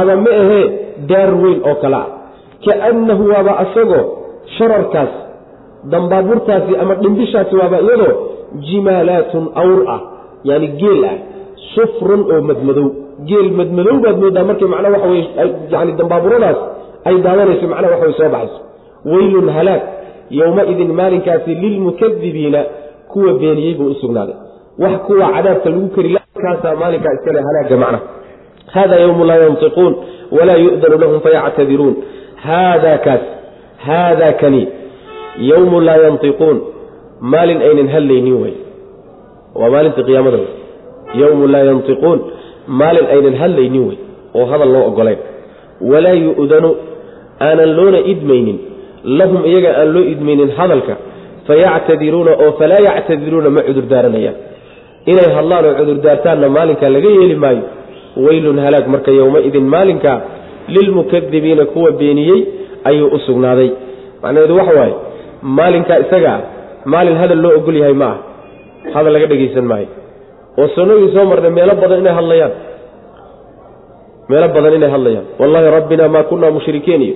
ama ma ahee daar weyn oo kale ah kaannahu waaba asagoo shararkaas dambaaburtaasi ama dhimbishaasi waaba iyadoo jimaalaatun awr ah yani geel ah sufrun oo madmadow geel madmadow baad moodaa markay macnaa waxa weye yani dambaaburadaas ay daadanayso macnaha waxa way soo baxayso weylun halaag yowmaidin maalinkaasi lilmukadibiina kuwa beeniyey buu u sugnaaday. Wax kuwa cadaabka lagu kari kaasaa maalinkaa iskale halaaga macna. Hada ywmu laa yantiquun walaa yu'danu lahum fayactadiruun haada kaas haada kani yowmu laa yantiquun maalin aynan hadlaynin wey waa maalinta qiyaamada wey yowmu laa yantiquun maalin aynan hadlaynin wey oo hadal loo ogolayn walaa yu'danu aanan loona idmaynin lahum iyaga aan loo idmaynin hadalka fayactadiruuna oo falaa yactadiruuna ma cudurdaaranayaan inay hadlaan oo cudurdaartaanna maalinkaa laga yeeli maayo weylun halaag marka yowmaidin maalinkaa lilmukadibiina kuwa beeniyey ayuu u sugnaaday. Macnaheedu waxa waaye maalinkaa isagaa maalin hadal loo ogol yahay ma ah hadal laga dhegaysan maayo oo sanogii soo marnay meelo badan inay hadlayaan. Meelo badan inay hadlayaan. Wallaahi rabbina maa kunaa mushrikiin iyo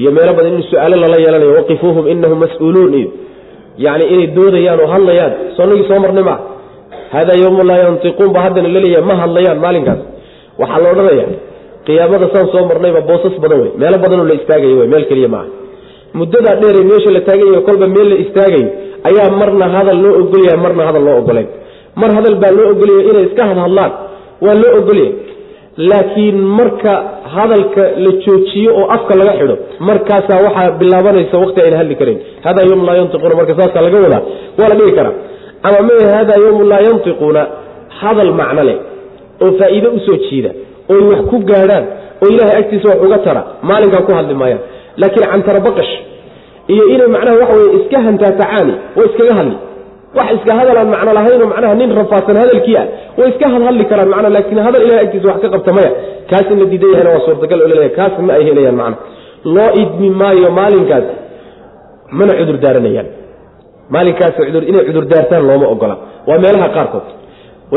iyo meelo badan in su'aalo lala yeelanayo waqifuuhum inahum mas'uuluun iyo yacni inay doodayaan oo hadlayaan sanogii soo marnay maa hada yowmu laa yantiquun ba haddana la leeyahay ma hadlayaan maalinkaas. Waxaa la odhanaya qiyaamada saan soo marnayba boosas badan wey meelo badanoo la istaagayo wey meel keliya maaha muddadaa dheere meesha la taagayo kolba meel la istaagayo ayaa marna hadal loo ogolyahay marna hadal loo ogolayn. Mar hadal baa loo ogolyahay inay iska hadhadlaan waa loo ogolyahay laakiin marka hadalka la joojiyo oo afka laga xidho markaasaa waxaa bilaabanaysa waqti ayna hadli karayn hada yowmu laa yantiquuna marka saasaa laga wadaa. Waa la dhigi karaa. Ama mee hada yowmu laa yantiquuna hadal macno leh oo faa'iide u soo jiida oy wax ku gaadhaan oo ilaahay agtiisa wax uga tara maalinkaa ku hadli maayaan. Laakiin cantara baqash iyo inay macnaha waxa weye iska hantaatacaani way iskaga hadli wax iska hadalaan macno lahaynoo macnaha nin rafaadsan hadalkii ah way iska hadhadli karaan macna laakiin hadal ilahay agtiisa wax ka qabta maya. Kaas la diidan yahayna waa suurtagal oo la leeyahay kaas ma ay helayaan macna loo idmi maayo maalinkaas mana cudur daaranayaan. Maalinkaas inay cudurdaartaan looma ogola. Waa meelaha qaarkood.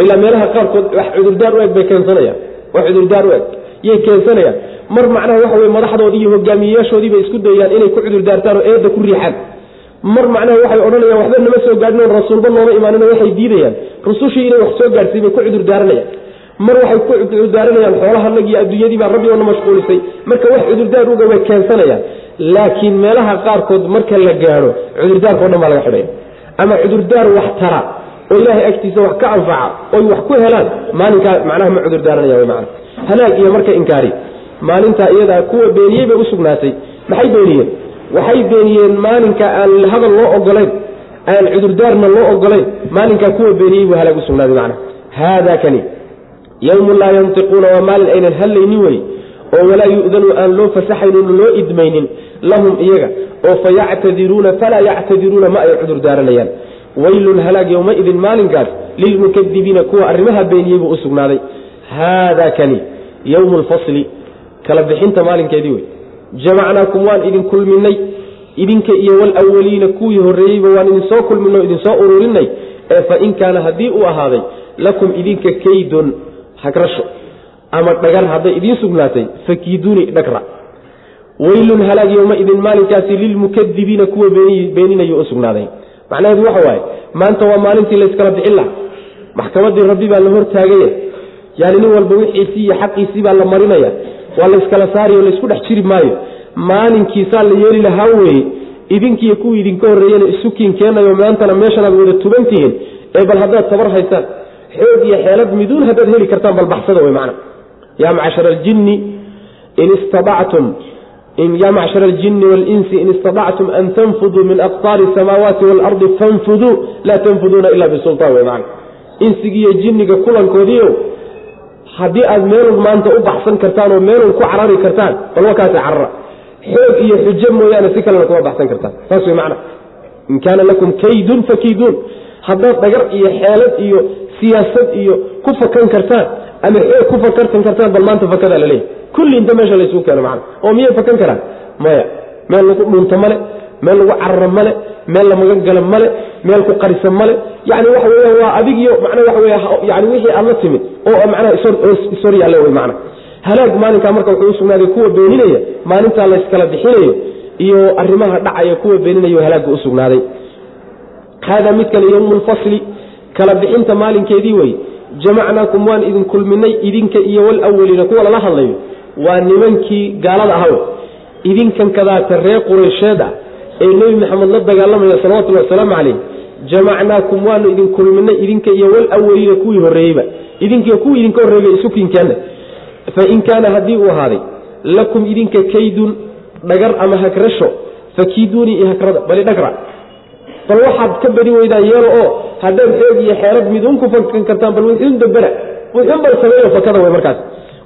Ilaa meelaha qaarkood wax cudurdaar u eg bay keensanayaan. Wax cudurdaar u eg yay keensanayaan. Mar macnaha waxa weye madaxdoodii iyo hogaamiyeyaashoodiibay isku dayayaan inay ku cudur daartaan oo eedda ku riixaan mar macnaha waxay odhanayaan waxba nama soo gaadhin rasuulba nooma imaanin waxay diidayaan. Rusushii inay wax soo gaadhsiy bay ku cudur daaranayaan. Mar waxay ku cudurdaaranayaan xoolahanagii adduunyadii baa rabbi oona mashquulisay. Marka wax cudurdaar uga way keensanayaan. Laakiin meelaha qaarkood marka la gaadho cudurdaarka o dhan baa laga xidhaya ama cudurdaar wax tara oo ilaahay agtiisa wax ka anfaca oy wax ku helaan maalinkaa macnaha ma cudurdaaranaya wy maana halaag iyo marka inkaari. Maalintaa iyadaa kuwa beeniyey bay usugnaatay maxay beeniyeen waxay beeniyeen maalinka aan hadal loo ogolayn aan cudurdaarna loo ogolayn maalinkaa kuwa beeniyey buu halaag usugnaaday macna haada kani yowmun laa yantiquuna waa maalin aynan hadlaynin wey oo walaa yu'danu aan loo fasaxaynin loo idmaynin lahum iyaga oo fa yactadiruuna falaa yactadiruuna ma ay cudur daaranayaan waylun halaag yowmaidin maalinkaas lilmukadibiina kuwa arrimaha beeniyey buu u sugnaaday. Haada kani yowmu lfasli kala bixinta maalinkeedii wey jamacnaakum waan idin kulminay idinka iyo walwaliina kuwii horreeyeyba waan idin soo kulminay o idin soo ururinay ee fain kaana haddii uu ahaaday lakum idinka kaydun hagrasho ama dhagar hadday idiin sugnaatay fakiiduuni dhagra. Weylun halaag yowmaidin maalinkaasi lilmukadibiina kuwa beeninayo u sugnaaday macnaheedu waxa waaye maanta waa maalintii layskala bixin laha maxkamadii rabbi baa la hortaagaya yani nin walba wixiisii iyo xaqiisii baa la marinaya waa layskala saariyo laysku dhex jiri maayo. Maalinkiisaa la yeeli lahaa weye idinkiiyo kuwii idinka horreeyena isukiin keenayo maantana meeshanaad wada tubantihiin ee bal haddaad tabar haysaan xoog iyo xeelad miduun haddaad heli kartaan bal baxsada wey macna. Yaa macshara aljinni in istadactum ya macshara aljini walinsi in istadactum an tanfuduu min aqtaari samaawaati waalardi fanfuduu laa tanfuduuna ila bisultaan wey macna. Insigiiyo jinniga kulankoodiio haddii aad meelun maanta u baxsan kartaan oo meelun ku carari kartaan bal wakaasi carara. Xoog iyo xujo mooyaane si kalena kuma baxsan kartaan. Saas wey macna. In kaana lakum kaydun fakiiduun haddaad dhagar iyo xeelad iyo siyaasad iyo ku fakan kartaan ama xoog ku fakartan kartaan bal maanta fakadaa laleeyahy kulli inta meesha laysugu keeno macna. Oo miyay fakan karaan? Maya. Meel lagu dhunto male meel lagu cararo male meel la magan male meel ku qarisa male. Yani waxa weya waa adigiyo macnaa waxa wey yani wixii aad la timid oo macnaha ishor yaalla wey macna halaag maalinkaa marka wuxuu usugnaaday kuwa beeninaya maalintaa layskala bixinayo iyo arrimaha dhacaya kuwa beeninayo halaagga usugnaaday haadaa midkani yowmu kala bixinta maalinkeedii wey jamacnaakum waan idin kulminay idinka iyo walawaliina kuwa lala hadlayo waa nimankii gaalada ahaw idinkan kadaata reer qureysheed ah ee nebi maxamed la dagaalamaya salawatullhi wasalaamu calayh jamacnaakum waanu idin kulminay idinka iyo walawaliina kuwii horreeyeyba. Idinkiiyo kuwii idinka horreeyba isukinkeenna fain kaana haddii uu ahaaday lakum idinka kaydun dhagar ama hagrasho fakiiduunii i hagrada bali dhagra. Bal waxaad ka badi weydaan yeelo oo haddaad xoog iyo xeelad miduun ku fakan kartaan bal wuxuun dabera wuxuun bal sameeyo fakada way markaas.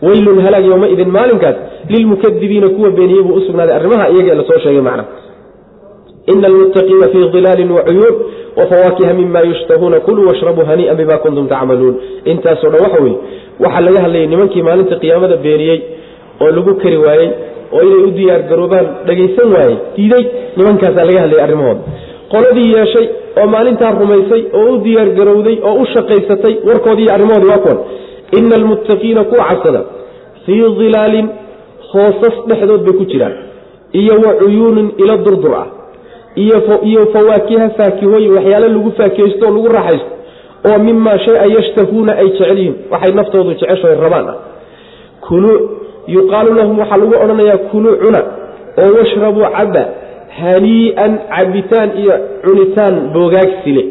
Weylun halaag yowmaidin maalinkaas lilmukadibiina kuwa beeniyey buu usugnaaday arrimaha iyaga ee la soo sheegay macna ina almuttaqiina fii dilaalin wacuyuun wafawaakiha mima yushtahuuna kuluu washrabuu hanii'an bima kuntum tacmaluun intaasoo dhan waxa weye waxaa laga hadlayay nimankii maalinta qiyaamada beeniyey oo lagu kari waayey oo inay u diyaargaroobaan dhagaysan waayey diiday nimankaasaa laga hadlayay arrimahooda qoladii yeeshay oo maalintaa rumaysay oo u diyaargarowday oo u shaqaysatay warkoodii arrimahoodii waa kuwan. Ina almuttaqiina kuwa cabsada fii dilaalin hoosas dhexdood bay ku jiraan iyo wa cuyuunin ilo durdur ah iyo fawaakiha faakihooyin waxyaale lagu faakihaysto oo lagu raaxaysto oo mimaa shay a yashtahuuna ay jecel waxay naftoodu jeceshoy rabaan ah. Kuluu yuqaalu lahum waxaa lagu odhanayaa kuluu cuna oo washrabuu caba hanii'an cabitaan iyo cunitaan boogaagsile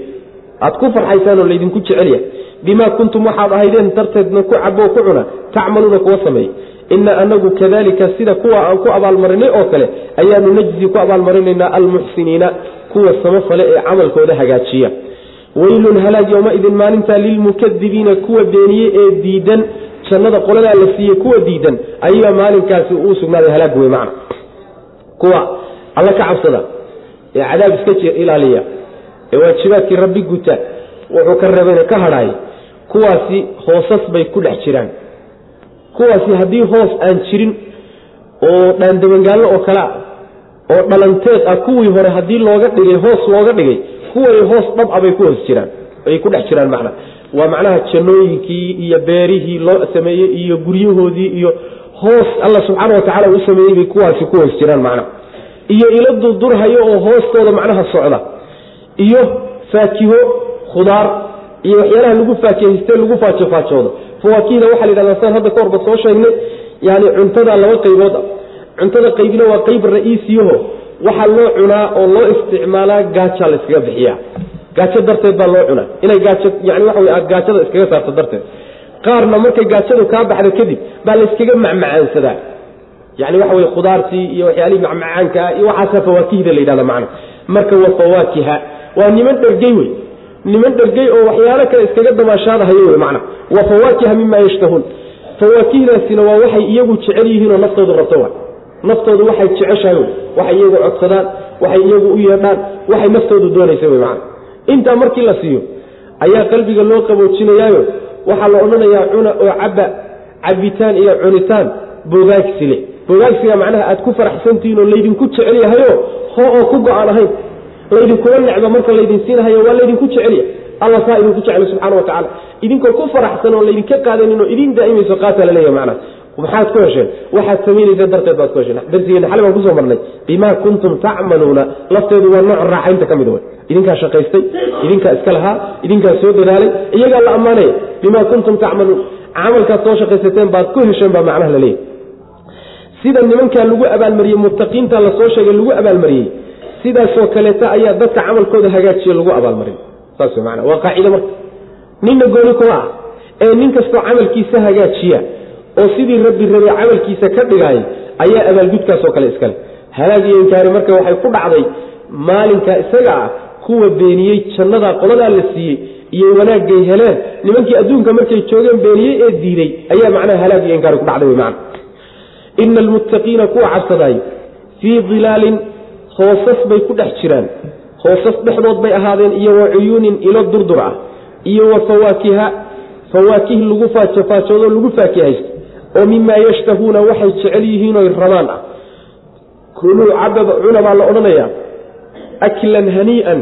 aad ku farxaysaan oo laydinku jecelyahay bimaa kuntum waxaad ahaydeen darteedna ku caboo ku cuna tacmaluuna kuwa sameey ina anagu kadalika sida kuwa aan ku abaalmarinay oo kale ayaanu najzi ku abaalmarinaynaa almuxsiniina kuwa samafale ee camalkooda hagaajiya. Weylun halaag yowmaidin maalintaa lilmukadibiina kuwa beeniyey ee diidan jannada qoladaa la siiyey kuwa diidan ayaa maalinkaasi uu sugnaaday halaag wey macna. Kuwa alla ka cabsada ee cadaab iska ilaaliya ee waajibaadkii rabbi guta wuxuu ka reebayna ka hadhaay kuwaasi hoosas bay ku dhex jiraan kuwaasi haddii hoos aan jirin oo dhaandabangaallo oo kale ah oo dhalanteed ah kuwii hore haddii looga dhigay hoos looga dhigay kuway hoos dhab a bay ku hoos jiraan ay ku dhex jiraan macna waa macnaha jannooyinkii iyo beerihii loo sameeyey iyo guryahoodii iyo hoos alla subxaana wa tacala u sameeyey bay kuwaasi ku hoos jiraan macnaha iyo ilo durdurhayo oo hoostooda macnaha socda iyo faakiho khudaar iyo waxyaalaha lagu faakihayste lagu faajofaajoodo fawaakihda waxaa la yidhahdaa saan hadda ka horba soo sheegnay yani cuntada laba qaybood ah. Cuntada qaybina waa qayb ra'iisiyaho waxaa loo cunaa oo loo isticmaalaa gaajaa la iskaga bixiyaa. Gaajo darteed baa loo cunaa. Inay gaajo yani waxa wey aad gaajada iskaga saarto darteed. Qaarna markay gaajadu kaa baxda kadib baa la macmacaansadaa yani waxa wey khudaartii iyo waxyaalihii macmacaanka ah iyo waxaasa fawaakihda la yidhahda macna marka waa fawaakiha waa niman dhergey wey niman dhergey oo waxyaalo kale iskaga damaashaadahayo wey macna. Wa fawaakiha mima yashtahuun fawaakihdaasina waa waxay iyagu jecel yihiinoo naftoodu rabto wa naftoodu waxay jeceshahay waxay iyagu codsadaan waxay iyagu u yeedhaan waxay naftoodu doonaysa wey macana intaa markii la siiyo ayaa qalbiga loo qaboojinayaayo. Waxaa la odhanayaa cuna oo cabba cabitaan iyo cunitaan bogaagsile. Bogaagsiga macnaha aad ku faraxsantihiin oo laydinku jecel yahayo ho oo ku go'aan ahayn laydinkula necba marka laydin siinahayo waa laydinku jecelya alla saa idinku jeclo subxana wa tacala idinkoo ku faraxsan oo laydinka qaadanin oo idin daa'imayso qaataa laleeya macnaha. Maxaad ku hesheen waxaad samaynaysa darteed baad ku hesheen darsigeena baan ku soo marnay. Bimaa kuntum tacmaluuna lafteedu waa nooc raaxaynta ka mid wey idinkaa shaqaystay idinkaa iska lahaa idinkaa soo dadaalay iyagaa la ammaanaya. Bimaa kuntum tacmaluun camalkaad soo shaqaysateen baad ku hesheen baa macnaha la leeyahy sida nimankaa lagu abaalmariyey muttaqiinta la soo sheegay lagu abaalmariyey sidaasoo kaleeta ayaa dadka camalkooda hagaajiye lagu abaalmarin. Saas man waa qaacide marka. Ninna gooni kuma ah ee nin kastoo camalkiisa hagaajiya oo sidii rabbi rabay camalkiisa ka dhigaay ayaa abaalgudkaasoo kale iskale halaag iyo inkaari marka waxay ku dhacday maalinka isaga ah kuwa beeniyey jannadaa qoladaa la siiyey iyo wanaagay heleen nimankii adduunka markay joogeen beeniyey ee diiday ayaa macnaha halaag iyo inkaari ku dhacday wy man ina almuttaqiina kuwa cabsadaay fii dilaalin hoosas bay ku dhex jiraan. Hoosas dhexdood bay ahaadeen iyo wa cuyuunin ilo durdur ah iyo wa fawaakiha fawaakih lagu faajofaajoodo lagu faakihaysto oo mimaa yashtahuuna waxay jecel yihiin oy rabaan ah. Kuluu cababa cuna baa la odhanayaa aklan hanii'an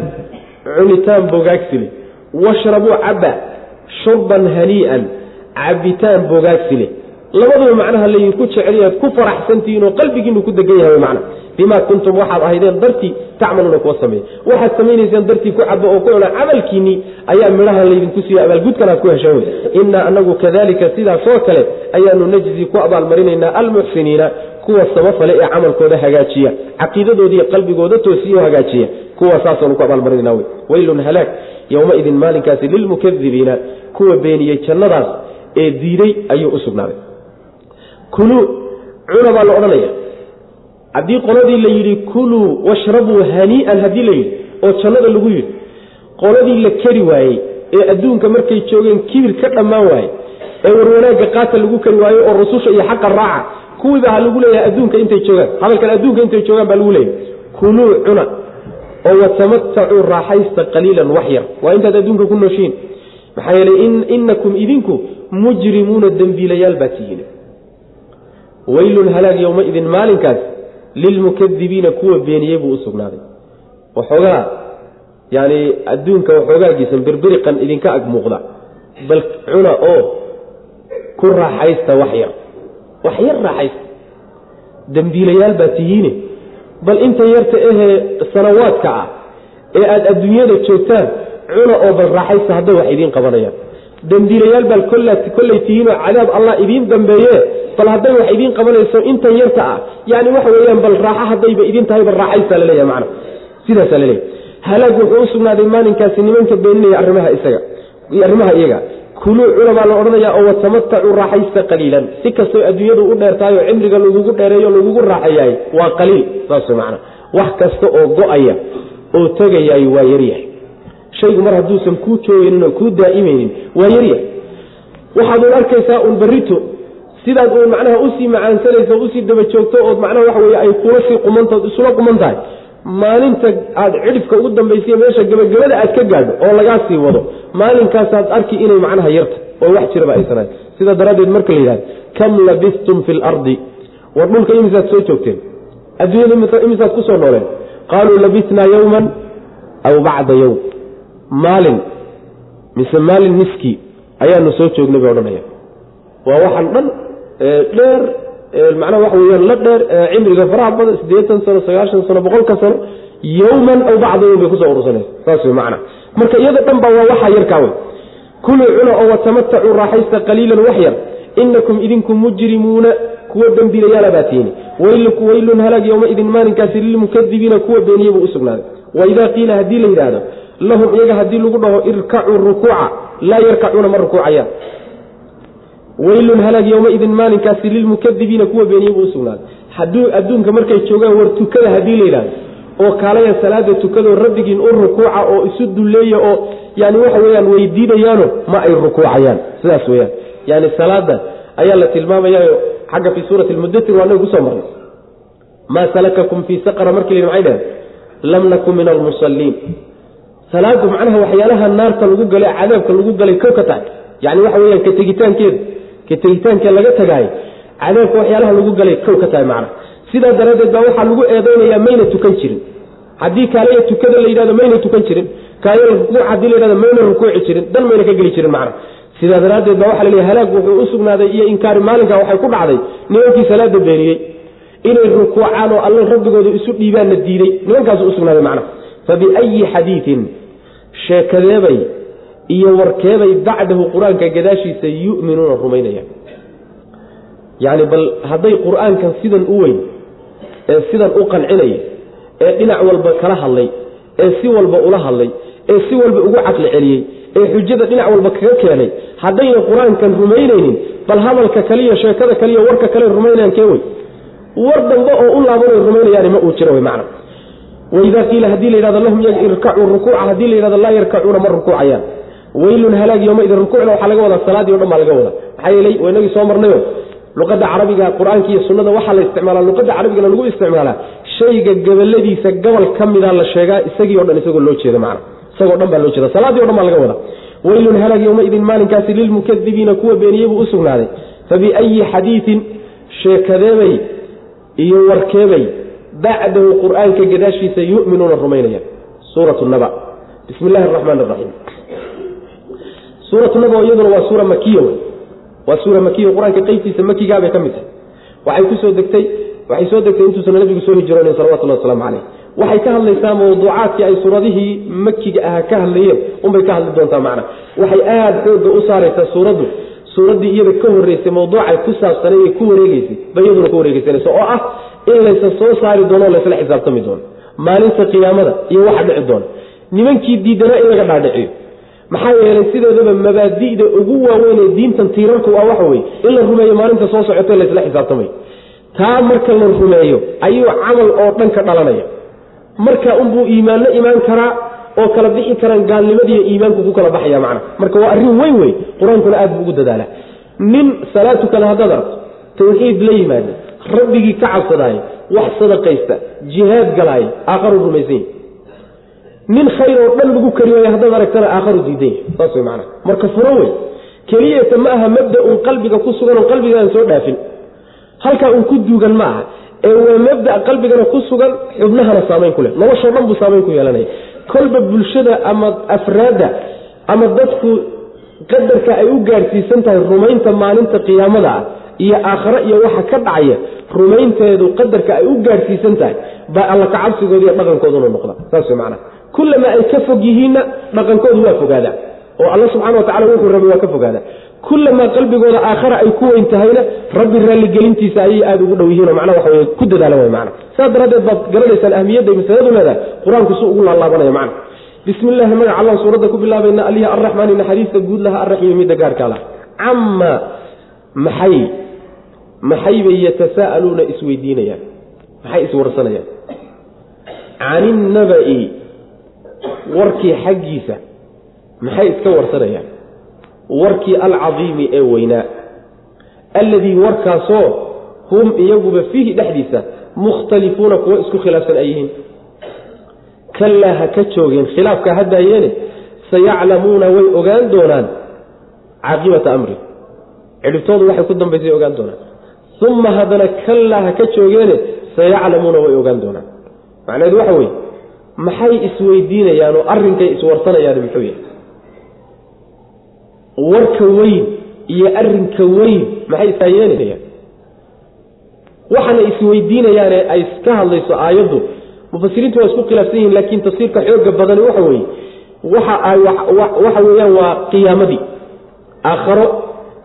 cunitaan bogaagsile. Washrabuu cabba shurban hanii'an cabitaan bogaagsile labaduba macnaha ad ku faraxsantihiin oo qalbigiinu ku degan yahay mana bimaa kuntum waxaad ahaydeen dartii tacmaluuna kuwa sameeya waxaad samaynayseen dartii ku cabo oo ku cuna camalkiinnii ayaa midhahan laydinku siiya abaalgudkan ku hesheen wey innaa anagu kadalika sidaasoo kale ayaanu najzi ku abaalmarinaynaa almuxsiniina kuwa samafale ee camalkooda hagaajiya. Caqiidadoodiiy qalbigooda toosiyo hagaajiya. Kuwa saasaanu ku abaalmarinana wey weylun halaag yowmaidin maalinkaasi lilmukadibiina kuwa beeniyey jannadaas ee diiday ayuu u kuluu cuna baa la odhanaya. Haddii qoladii la yidhi kuluu washrabuu hanii'an haddii la yidhi oo jannada lagu yidhi qoladii la keri waayey ee adduunka markay joogeen kibir ka dhammaan waaye ee warwanaagga qaata lagu kari waayo oo rususha iyo xaqa raaca kuwiiba ha lagu leeyahay adduunka intay joogaan. Hadalkan adduunka intay joogaan baa lagu leeyahay. Kuluu cuna oo watamatacuu raaxaysta qaliilan wax yar. Waa intaad adduunka ku nooshiin. Maxaa yeelay inakum idinku mujrimuuna dembiilayaal baa tihiin weylun halaag yowmaidin maalinkaas lilmukadibiina kuwa beeniyey buu u sugnaaday. Waxoogaa yani adduunka waxoogaagiisan birbiriqan idinka ag muuqda bal cuna oo ku raaxaysta wax yar. Wax yar raaxaysta. Dembiilayaal baa tihiine. Bal inta yarta ahee sanawaadka ah ee aada adduunyada joogtaan cuna oo bal raaxaysta hadday wax idiin qabanayaan dembiilayaal baad kollay tihiinoo cadaab allah idiin dambeeye bal hadday wax idiin qabanayso intan yarta ah yani waxa weyaan bal raaxo haddayba idin tahay bal raaxaysaa laleeya man sidaasaa laleeya halaag wuxuu u sugnaaday maalinkaasi nimanka beeninaya arrimaha isaga arrimaha iyaga. Kuluu cuna baa la odhanaya oo watamatacuu raaxaysta qaliilan. Si kastoo adduunyadu u dheertahay oo cimriga lagugu dheereeyo lagugu raaxayaay waa qaliil. Saas man wax kasta oo go'aya oo tegayaay waa yaryahay shaygu mar hadduusan kuu joogaynin oo kuu daa'imaynin waa yaryahay waxaad un arkaysaa un berrito sidaad uun macnaha u sii macaansanayso u sii daba joogto ood macnaha waxa weye ay kula sii qumantood isula quman tahay. Maalinta aada cidhifka ugu dambaysiy meesha gebagabada aad ka gaadho oo lagaa sii wado maalinkaasaad arki inay macnaha yarta oo wax jiraba aysanay sidaa daraaddeed marka la yidhahdo kam labistum fi lardi war dhulka imisaad soo joogteen? Adduunyada imisaad ku soo nooleen? Qaaluu labisnaa yowman aw bacda yowm maalin mise maalin miski ayaanu soo joognay bay odhanaya. Waa waxaan dhan dheer macnaha waxa weyaan la dheer cimriga faraha badan siddeetan sano sagaashan sano boqolka sano yowman aw bacda yowm bay ku soo urursanaysa saas wey macna. Marka iyada dhan ba waa waxaa yarkaa wey kuluu cuna oo watamatacuu raaxaysta qaliilan wax yar. Inakum idinku mujrimuuna kuwa dembiilayaala baa tiini waylun halaag yowmaidin maalinkaasi lilmukadibiina kuwa beeniye buu usugnaaday waidaa qiila haddii la yidhaahdo lahum iyaga haddii lagu dhaho irkacuu rukuuca laa yarkacuuna ma rukuucayaan. Weylun halaag yowmaidin maalinkaasi lilmukadibiina kuwa beeniye buu usugnaaday haduu adduunka markay joogaan war tukada haddii la yidhahdo oo kaalaya salaada tukadoo rabbigiin u rukuuca oo isu dulleeya oo yani waxa weyaan weydiinayaano ma ay rukuucayaan. Sidaas weyaan yani salaada ayaa la tilmaamayayo xagga fii suurati lmudatir waa naga ku soo marnay. Maa salakakum fii saqra markii la maxay dhaheen? Lam nakun min almusalliin salaadu macnaha waxyaalaha naarta lagu galay cadaabka lagu galay kow ka tahay. Yani waxa weyaan ka tegitaankeeda ka tegitaankee laga tagaay cadaabka waxyaalaha lagu galay kow ka tahay macna sidaa daraaddeed baa waxaa lagu eedeynayaa mayna tukan jirin. Haddii kaalaya tukada la yidhahdo mayna tukan jirin. Kaaya rukuuc haddii la yidhahdo mayna rukuuci jirin. Dan mayna ka geli jirin macna sidaa daraaddeed baa waxa la leeyahy halaag wuxuu u sugnaaday iyo inkaari maalinka waxay ku dhacday nimankii salaada beeniyey inay rukuucaan oo alla rabbigooda isu dhiibaanna diiday nimankaasu usugnaaday macna fa xadiidin sheekadeebay iyo warkeebay bacdahu qur'aanka gadaashiisa yu'minuuna rumaynayaan yacni bal hadday qur'aankan sidan u weyn ee sidan u qancinaya ee dhinac walba kala hadlay ee si walba ula hadlay ee si walba ugu caqli celiyey ee xujada dhinac walba kaga keenay haddayna qur'aankan rumaynaynin bal hadalka kaliya sheekada kaliya warka kale rumaynayaan kee wey war dambe oo u laabanay rumaynayaan ma uu jiro wey macna waidaa qiila haddii la yidhahdo lahum irkacuu rukuuca haddii la yidhahdo laa yarkacuuna ma rukuucayaan. Weylun halaag yowmaidin rukuucna waxaa laga wadaa salaadii o dhan baa laga wadaa. Maxaa yeelay waa inagii soo marnayo luqadda carabiga qur'aanka iyo sunnada waxaa la isticmaalaa luqadda carabigana lagu isticmaalaa shayga gabaladiisa gobol ka mida la sheegaa isagii o dhan isagoo loo jeeda macna. Isagoo dhan baa loo jeeda. Salaadii o dhan baa laga wadaa. Weylun halaag yowmaidin maalinkaasi lilmukadibiina kuwa beeniyey buu u sugnaaday. Fa xadiidin sheekadeebay iyo warkeebay bacdahu qur'aanka gadaashiisa yuminuuna rumaynayaan suurat naba bismi illaahi araxmaan araxiim suuratu naba iyaduna waa suura makiya waa suura makiya qur'aanka qeybtiisa makigaabay ka mid tahay waxay ku soo degtay waxay soo degtay intuusan nabigu soo hijroonin salawatullahi wasalaamu caleyh waxay ka hadlaysaa mawduucaadkii ay suuradihii makiga ahaa ka hadlayeen unbay ka hadli doontaa macna waxay aada xooga u saaraysaa suuraddu suuraddii iyada ka horreysay mawduucay ku saabsanay ee ku wareegeysay bay iyaduna ka wareegeysanaysa oo ah in laysa soo saari doono laysla xisaabtami doono maalinta qiyaamada iyo waxa dhici doona nimankii diidanaa in laga dhaadhiciyo. Maxaa yeelay sideedaba mabaadi'da ugu waaweyn ee diintan tiirarku waa waxa weye in la rumeeyo maalinta soo socotee laysla xisaabtamayo taa marka la rumeeyo ayuu camal oo dhan ka dhalanaya. Marka unbuu iimaanno imaan karaa oo kala bixi karaan gaalnimadiiyo iimaanku ku kala baxaya macna. Marka waa arrin weyn wey qur'aankuna aad buu ugu dadaalaa. Nin salaad tukada haddaad aragto tawxiid la yimaada rabbigii ka cabsadaaya wax sadaqaysta jihaad galaaya aakharu rumaysan nin khayr oo dhan lagu kari waaya haddaad aragtana aakharu diidan yahy saas wey macnaha marka furo wey keliyata ma aha mabda un qalbiga ku sugan oo qalbigaan soo dhaafin. Halkaa un ku duugan ma aha. Ee waa mabda qalbigana ku sugan xubnahana saamayn ku leh. Noloshoo dhan buu saamayn ku yeelanaya. Kolba bulshada ama afraadda ama dadku qadarka ay u gaadhsiisan tahay rumaynta maalinta qiyaamada ah iyo aakhare iyo waxa ka dhacaya rumaynteedu qadarka ay u gaadhsiisan tahay baa alla kacabsigooda iyo dhaqankooduna noqda saas way macnaha kullama ay ka fog yihiinna dhaqankoodu waa fogaadaa. Oo alla subxana wa tacala wuxuu rabay waa ka fogaadaa. Kullamaa qalbigooda aakhara ay ku weyn tahayna rabbi raalligelintiisa ayay aada ugu dhow yihiin oo macnaha waxa wey ku dadaalan way macna saas daraaddeed baad garanaysaan ahmiyadday masaladu leedahay. Qur'aanku su ugu laalaabanaya macna bismi illaahi magaca allah suuradda ku bilaabayna alihi arraxmaani naxariista guud laha arraxiimi midda gaarkaa lah cama maxay maxay bay yatasaa'aluuna isweydiinayaan? Maxay iswarsanayaan? Can innaba'i warkii xaggiisa maxay iska warsanayaan? Warkii alcadiimi ee weynaa. Alladii warkaasoo hum iyaguba fiihi dhexdiisa mukhtalifuuna kuwo isku khilaafsan ay yihiin. Kallaa ha ka joogeen khilaafka hadaayeene sayaclamuuna way ogaan doonaan caaqibata amri. Cidhibtoodu waxay ku dambaysay ogaan doonaan uma haddana kallaa ka joogeene sayaclamuuna way ogaan doonaan macnaheedu waxa weye maxay isweydiinayaan oo arrinkay iswarsanayaan muxuu yahay warka weyn iyo arrinka weyn maxay isaayeelayaan waxaana isweydiinayaane ay ka hadlayso aayaddu mufasiriintu waa isku khilaafsan yihiin laakiin tafsiirka xooga badani waxa weeye waxa weeyaan waa qiyaamadii aakharo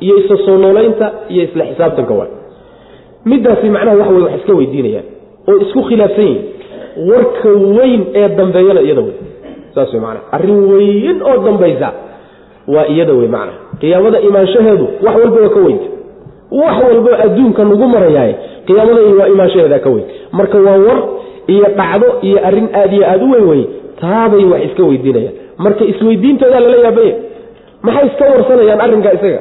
iyo isa soo noolaynta iyo isla xisaabtanka waay midaasi macnaha waxa wey wax iska weydiinayaan oo isku khilaafsan yihiin. Warka weyn ee dambeeyana iyada wey saas wey manaa arrin weyn oo dambaysa waa iyada wey macnaha. Qiyaamada imaanshaheedu wax walba waa ka weynta wax walbo adduunka nagu marayaay qiyaamada waa imaanshaheeda ka weyn. Marka waa war iyo dhacdo iyo arrin aad iyo aada u weyn wey taabay wax iska weydiinayaan. Marka isweydiintoodaa lala yaabaya maxay iska warsanayaan arrinkaa isaga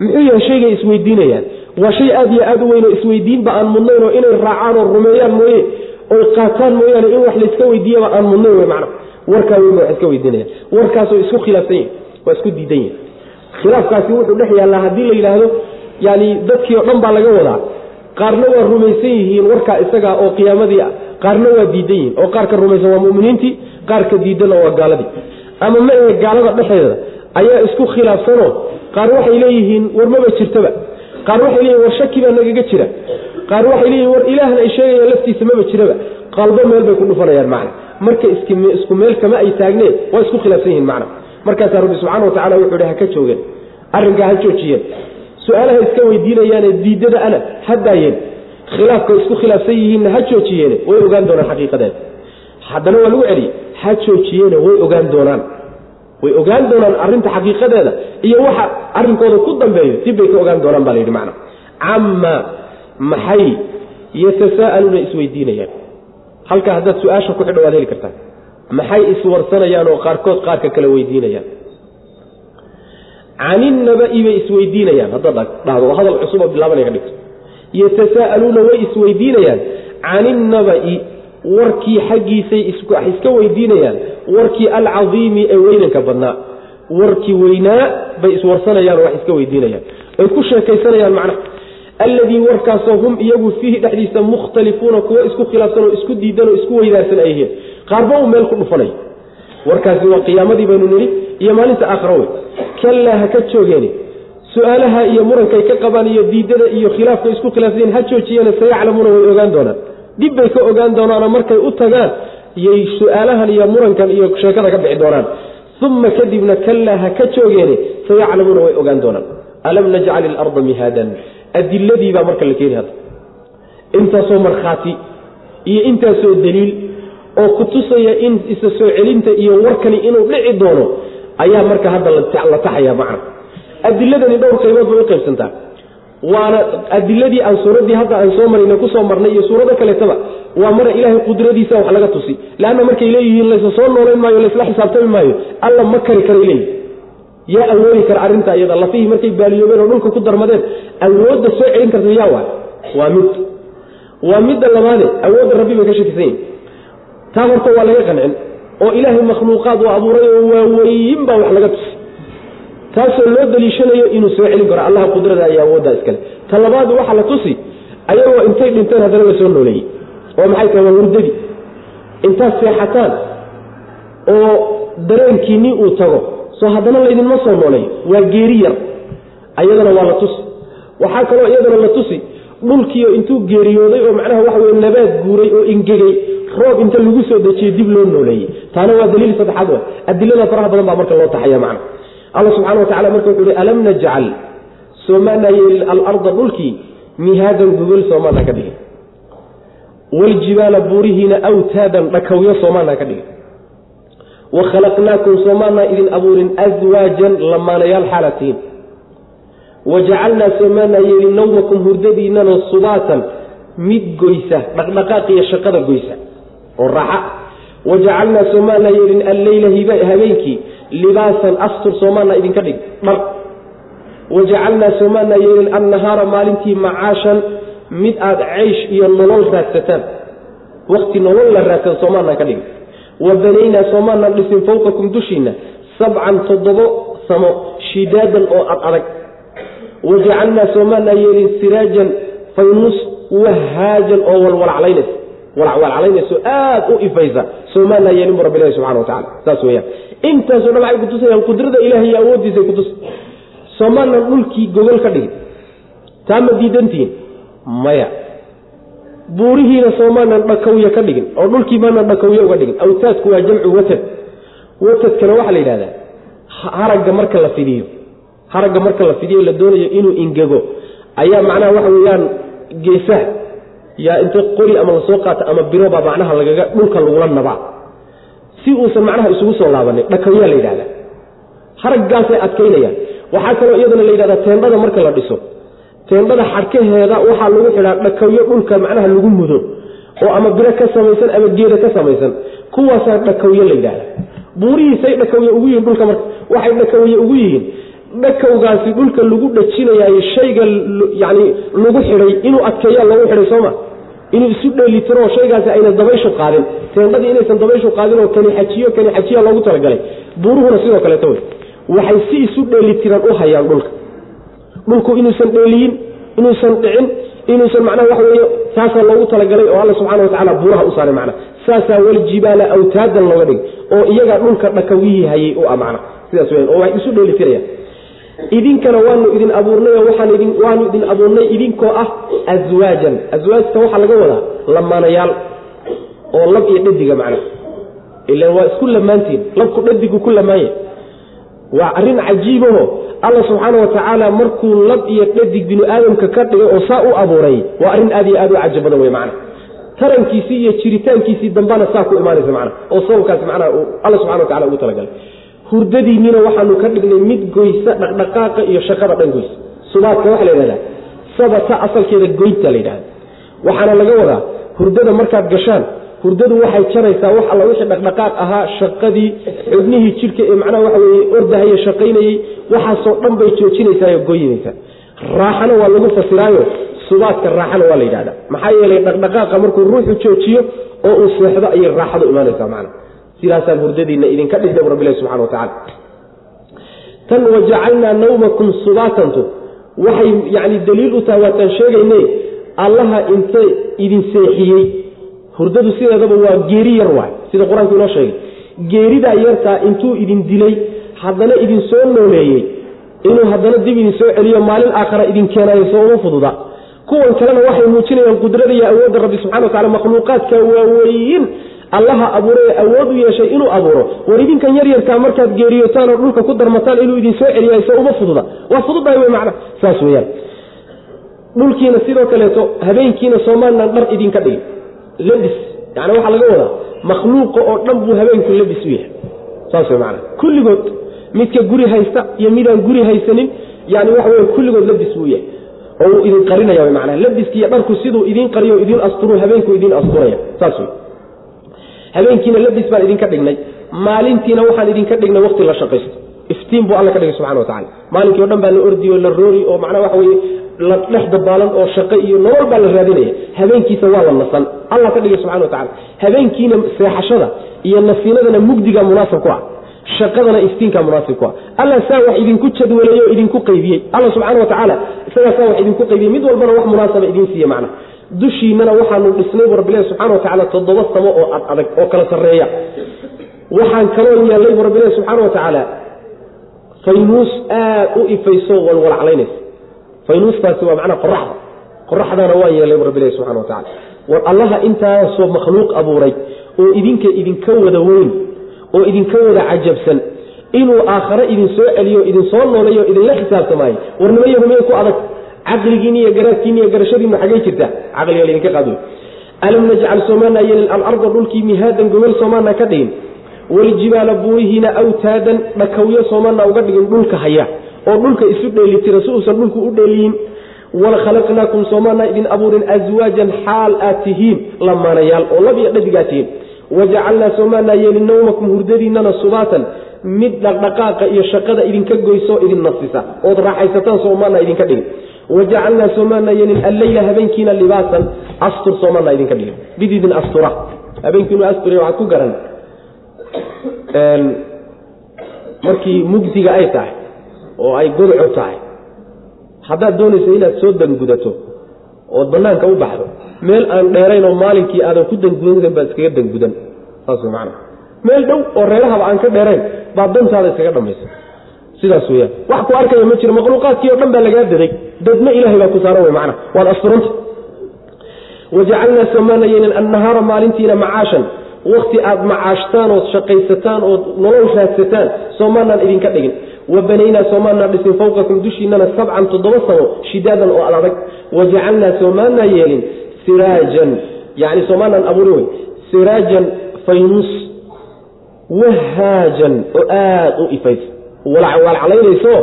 muxuu yahay shaygay isweydiinayaan? Waa shay aad iyo aad u weyn oo isweydiinba aan mudnayn oo inay raacaan oo rumeeyaan mooye oy qaataan mooyaane in wax layska weydiiyaba aan mudnayn wey macna. Warkaa weyn ba wax iska weydiinayaan. Warkaasoo isku khilaafsan yihiin waa isku diidan yihiin khilaafkaasi wuxuu dhex yaallaa haddii la yidhaahdo yani dadkii o dhan baa laga wadaa. Qaarna waa rumaysan yihiin warkaa isaga oo qiyaamadii ah. Qaarna waa diidan yihiin oo qaarka rumaysan waa muminiintii qaarka diidanna waa gaaladii. Ama ma ahe gaalada dhexeeda ayaa isku khilaafsanoo qaar waxay leeyihiin war maba jirtaba. Qaar waxay leeyihiin war shaki nagaga jira. Qaar waxay leeyihiin war ilaahna ay sheegayaan laftiisa maba jiraba. Qalbo meel bay ku dhufanayaan macna. Marka isku meel kama ay taagneen waa isku khilaafsan yihiin macna. Markaasaa rabbi subxana wa tacala wuxuu hi ha ka joogeen. Arrinkaa ha joojiyeen. Su'aalaha iska weydiinayaane diidada ana ha daayeen. Khilaafka isku khilaafsan yihiinna ha joojiyeene way ogaan doonaan xaqiiqadeeda haddana waa lagu celiyey ha joojiyeene way ogaan doonaan way ogaan doonaan arrinta xaqiiqadeeda iyo waxa arrinkooda ku dambeeyo dib bay ka ogaan doonaan baa la yidhi macna. Cama maxay yatasaa'aluuna isweydiinayaan? Halkaa haddaad su'aasha ku xidho waad heli kartaa. Maxay iswarsanayaan oo qaarkood qaarka kale weydiinayaan? Caninnaba'i bay isweydiinayaan. Haddaad dhahdo oo hadal cusub oo bilaabanaya ka dhigto. Yatasaa'aluuna way isweydiinayaan. Caninnaba'i warkii xaggiisay iska weydiinayaan warkii alcadiimi ee weynanka badnaa warkii weynaa bay iswarsanayaan oo wax iska weydiinayaan. Ay ku sheekaysanayaan macnaha alladii warkaasoo hum iyagu fiihi dhexdiisa mukhtalifuuna kuwo isku khilaafsan oo isku diidan isku weydaarsan ay yihiin. Qaarba uu meel ku dhufanay. Warkaasi waa qiyaamadii baynu nidhi iyo maalinta aakhira wey. Kallaa ha ka joogeeni su'aalaha iyo murankay ka qabaan iyo diidada iyo khilaafka isku khilaafsayen ha joojiyeene sayaclamuuna way ogaan doonaan dhib bay ka ogaan doonaanoo markay u tagaan yay su'aalahan iyo murankan iyo sheekada ka bixi doonaan. Uma kadibna kallaa ha ka joogeene sayaclamuuna way ogaan doonaan. Alam najcal ilarda mihaadan? Adiladii baa marka la keeni hadda intaasoo markhaati iyo intaasoo daliil oo ku tusaya in isa soo celinta iyo warkani inuu dhici doono ayaa marka hadda la taxaya macna. Adiladani dhowr qaybood bay u qaybsantaa waana adiladii aan suuraddii hadda aan soo marayna ku soo marnay iyo suurado kaleetaba waa mara ilaahay qudradiisa wax laga tusi. Leanna markay leeyihiin laysa soo noolayn maayo laysla xisaabtami maayo alla ma kari karay leeyihi yaa awoodi kara arrintaa iyada lafihii markay baaliyoobeen oo dhulka ku darmadeen awoodda soo celin karta yaa waay waa mid. Waa midda labaade awoodda rabbi bay ka shakisan yihiin taa horta waa laga qancin oo ilaahay makhluuqaad uu abuuray oo waaweyin baa wax laga tusi taasoo loo daliishanayo inuu soo celin karo. Allaha qudrada iyo awooddaa iskale. Ta labaad waxaa la tusi ayagoo intay dhinteen haddana la soo nooleeyey. Oo maxay tahay waa hurdadii intaad seexataan oo dareenkiinii uu tago. Soo haddana laydinma soo nooleeyo waa geeri yar. Ayadana waa la tusi. Waxaa kaloo iyadana la tusi dhulkiio intuu geeriyooday oo macnaha waxa weye nabaad guuray oo ingegay roob inta lagu soo dejiyey dib loo nooleeyey. Taana waa daliil saddexaad wa adilada faraha badan baa marka loo taxaya macna alla subxana wa tacala marka wuxuu hi alam najcal soomaanaa yeelin alarda dhulkii mihaadan gogol soomaanaa ka dhigin. Waljibaala buurihiina awtaadan dhakawyo soomaanaa ka dhigin. Wa khalaqnaakum soomaanaa idin abuurin aswaajan lamaanayaal xaalatihiin wajacalnaa soomaanaa yeelin nawmakum hurdadiinana subaatan mid goysa dhaqdhaqaaqiyo shaqada goysa oo raaxa wajacalnaa soomaanaa yeelin alleyla habeenkii libaasan astur soomaanaa idinka dhig dhar wajacalnaa soomaanaa yeelin annahaara maalintii macaashan mid aada ceysh iyo nolol raadsataan. Wakti nolol la raadsada soomaanaa ka wa banaynaa soomaanaan dhisin fawqakum dushiinna sabcan toddobo samo shidaadan oo ad adag. Wajacalnaa soomaanaa yeelin siraajan faynus wahaajan oo walwalaclaynaysa walacwalaclaynayso aad u ifaysa soomaanaa yeelin bu rabbilahi subxana wa tacala saas weyaan intaaso dhan waxay kutusayaan qudrada ilahi iyo awooddiisay kutus soomaanan dhulkii gogol ka dhigin. Taa ma diidantihiin maya. Buurihiina soomaanan dhakawye ka dhigin oo dhulkii maanan dhakawye uga dhigin. Awtaadku waa jamcu watad. Watadkana waxaa la yidhahdaa haragga marka la fidiyo haragga marka la fidiyo la doonayo inuu ingego. Ayaa macnaha waxa weeyaan geesaha yaa inta qori ama la soo qaata ama birobaa macnaha lagaga dhulka lagula nabaa. Si uusan macnaha isugu soo laabanin dhakawyaa la yidhahdaa haraggaasay adkaynayaan. Waxaa kaloo iyadana la yidhahdaa teendhada marka la dhiso. Teendhada xadhkaheeda waxaa lagu xidhaa dhakawyo dhulka macnaha lagu mudo oo ama biro ka samaysan ama geeda ka samaysan. Kuwaasaa dhakawyo la yidhahda buurihiisay dhakawye ugu yihiin dhulka marka waxay dhakawye ugu yihiin dhakawgaasi dhulka lagu dhajinayaayo shayga yani lagu xidhay inuu adkeeyaa loogu xidhay sooma? Inuu isu dheelitiro oo shaygaasi ayna dabayshu qaadin. Teendhadii inaysan dabayshu qaadin oo kani xajiyo kani xajiya loogu talagalay. Buuruhuna sidoo kaleeto wey. Waxay si isu dheelitiran u hayaan dhulka. Dhulku inuusan dheeliyin inuusan dhicin inuusan macnaha waxa weeye saasaa loogu talagalay oo alla subxana watacala buuraha u saaray macna saasaa waljibaala awtaadan looga dhigay oo iyagaa dhulka dhakawihii hayay u ah macna sidaas weyan oo waxay isu dheelitirayaan idinkana waanu idin abuurnay oo waxaan idin waanu idin abuurnay idinkoo ah aswaajan aswaajta waxaa laga wadaa lamaanayaal oo lab iyo dhadiga macna ilan waa isku lamaantiin labku dhadigu ku lamaanya waa arrin cajiibaho alla subxaana wa tacaala markuu lab iyo dhadig binu aadamka ka dhigay oo saa u abuuray waa arrin aad iyo aad u caja badan wey macna tarankiisii iyo jiritaankiisii dambana saa ku imaanaysa macna oo sababkaasi macnaha alla subxana wa tacala ugu talagalay hurdadiinniina waxaanu ka dhignay mid goysa dhaqdhaqaaqa iyo shaqada dhan goysa. Subaadka waxaa la yidhahdaa sabata asalkeeda goynta la yidhahda waxaana laga wadaa hurdada markaad gashaan hurdadu waxay jaraysaa wax alla wixii dhaqdhaqaaq ahaa shaqadii xubnihii jidhka ee macnaha waxa weye ordahaye shaqaynayey waxaasoo dhan bay joojinaysaa oo goynaysaa raaxana waa lagu fasiraayo subaadka raaxana waa la yidhahda maxaa yeelay dhaqdhaqaaqa markuu ruuxu joojiyo oo uu seexdo ayay raaxadu imaanaysaa macna sidaasaan hurdadiinna idinka dhigna bu rabbilahi subxana watacala tan wajacalnaa nawmakum subaatantu waxay yani daliil u tahay waataan sheegayne allaha intay idin seexiyey. Hurdadu sideedaba waa geeri yar waay sida qur'aanku inoo sheegay. Geeridaa yartaa intuu idin dilay haddana idin soo nooleeyey. Inuu haddana dib idin soo celiyo maalin aakhara idin keenayo soo uma fududa. Kuwan kalena waxay muujinayaan qudrada iyo awoodda rabbi subxana wa tacala makhluuqaadka waaweyn allaha abuuray awood u yeeshay inuu abuuro. War idinkan yaryarkaa markaad geeriyotaan oo dhulka ku darmataan inuu idin soo uma fududa. Waa fududahay wey macna. Saas weyaan dhulkiina sidoo kaleeto habeenkiina soomalilan dhar idinka dhigay labis yani waxaa laga wadaa makhluuqa oo dhan buu habeenku labis u yahay. Saas wey macana kulligood midka guri haysta iyo midaan guri haysanin yani waxa wey kulligood labis buu yahay. Oo uu idin qarinaya w mana labiskiiyo dharku siduu idin qariyo idin asturu habeenku idin asturaya. Saas wey habeenkiina labis baan idinka dhignay. Maalintiina waxaan idinka dhignay wakti la shaqaysto. Iftiin buu alla ka dhigay subxana watacala maalinkii o dhan baa la ordi oo la roori oo macnaa waxa weye la dhex dabaalan oo shaqo iyo nolol baa la raadinaya. Habeenkiisa waa la nasan. Alla ka dhigay subxana watacala habeenkiina seexashada iyo nasiinadana mugdiga munaasib ku ah. Shaqadana iftiinka munaasib ku ah. Alla saa wax idinku jadwaleeyo idinku qaybiyey. Alla subxana watacaala isagaa saa wax idinku qaybiyey. Mid walbana wax munaasaba idiin siiye macna dushiinana waxaanu dhisnay bu rabbilahi subxana watacaala toddoba samo oo ad oo kala sarreeya. Waxaan kaloo yeelnay bu rabbilahi subxaana watacaala faynuus aad u ifayso walwalaclaynaysa faynuustaasi waa macnaa qoraxda qoraxdana waan yeelnay bu rabbilahi subxana watacala war allaha intaasoo makhluuq abuuray oo idinka idinka wada weyn oo idinka wada cajabsan inuu aakhare idin soo celiyo idin soo nooleeyo idinla xisaabtamaayo war nima yahumey ku adag caqligiini iyo garaadkiini iyo garashadiinu xaggay jirta? Caqliga laydinka qaado alam najcal soomaana yeelin alarda dhulkii mihaadan gogol soomaana ka dhigin waljibaala buurihiina awtaadan dhakawyo soomaana uga dhigin dhulka haya oo dhulka isu dheelitira si uusan dhulku u dheeliyin wala khalaqnaakum soomaana idin abuurin aswaajan xaal aad tihiin lamaanayaal oo lab iyo dhadigaa tihiin. Wajacalnaa soomaana yeelin nawmakum hurdadiinana subaatan mid dhaqdhaqaaqa iyo shaqada idinka goysoo idin nasisa. Ood raaxaysataan soomaana idinka dhigin wajacalnaa soomaana yeelin alleyla habeenkiina libaasan astur soomaana idinka dhigin mid idin astura habeenkiinu astur waxaad ku garan markii mugdiga ay tahay oo ay godco tahay haddaad doonayso inaad soo dangudato ood banaanka u baxdo meel aan dheerayn oo maalinkii aadan ku dangudan baad iskaga dangudan saas macana meel dhow oo reerahaba aan ka dheerayn baad dantaada iskaga dhamaysa sidaas weyaan wax ku arkaya ma jiro makhluuqaadkii o dhan baa lagaa daday dadna ilahay baa ku saaran macana waad asturanta wajacalnaa yeelin annahaara maalintiina macaashan. Wakti aad macaashtaan ood shaqaysataan ood nolol raadsataan soomaanaan idinka dhigin. Wa banaynaa soomaanaan dhisin fawqakum dushiinana sabcan toddoba samo shidaadan oo adag. Wajacalnaa soomaanaa yeelin siraajan. Yani soomaanaan abuuri wey siraajan faynus. Wahaajan oo aada u ifaysa walacalaynayso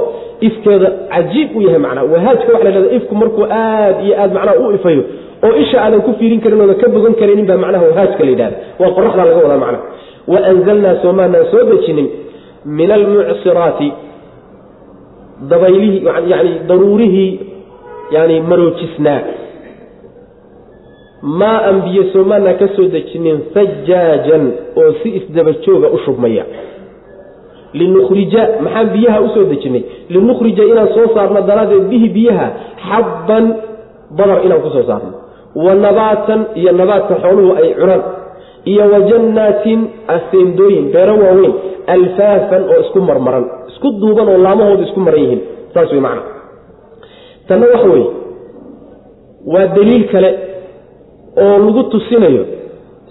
ifkeeda cajiib u yahay macnaa. Wahaajka waxa la hahda ifku markuu aad iyo aad macnaha u ifayo oo isha aadan ku fiirin karin ooda ka bogan karaynin baa macnaha wahaajka la yidhahda waa qoraxdaa laga wadaa macnaha wa anzalnaa soomaanaan soo dejinin min almucsiraati dabaylihii yani daruurihii yani maroojisnaa. Maa an biyo soomaanaan ka soo dejinin sajaajan oo si isdabajooga u shubmaya linukhrija maxaan biyaha u soo dejinay? linukhrija inaan soo saarno daraaddeed bihi biyaha xabban badar inaan ku soo saarno. Wa nabaatan iyo nabaadka xooluhu ay cunaan iyo wa jannaatin aseendooyin beero waaweyn alfaafan oo isku marmaran. Isku duuban oo laamahoodu isku maran yihiin. Saas wey macna. Tanna waxa weeye waa daliil kale oo lagu tusinayo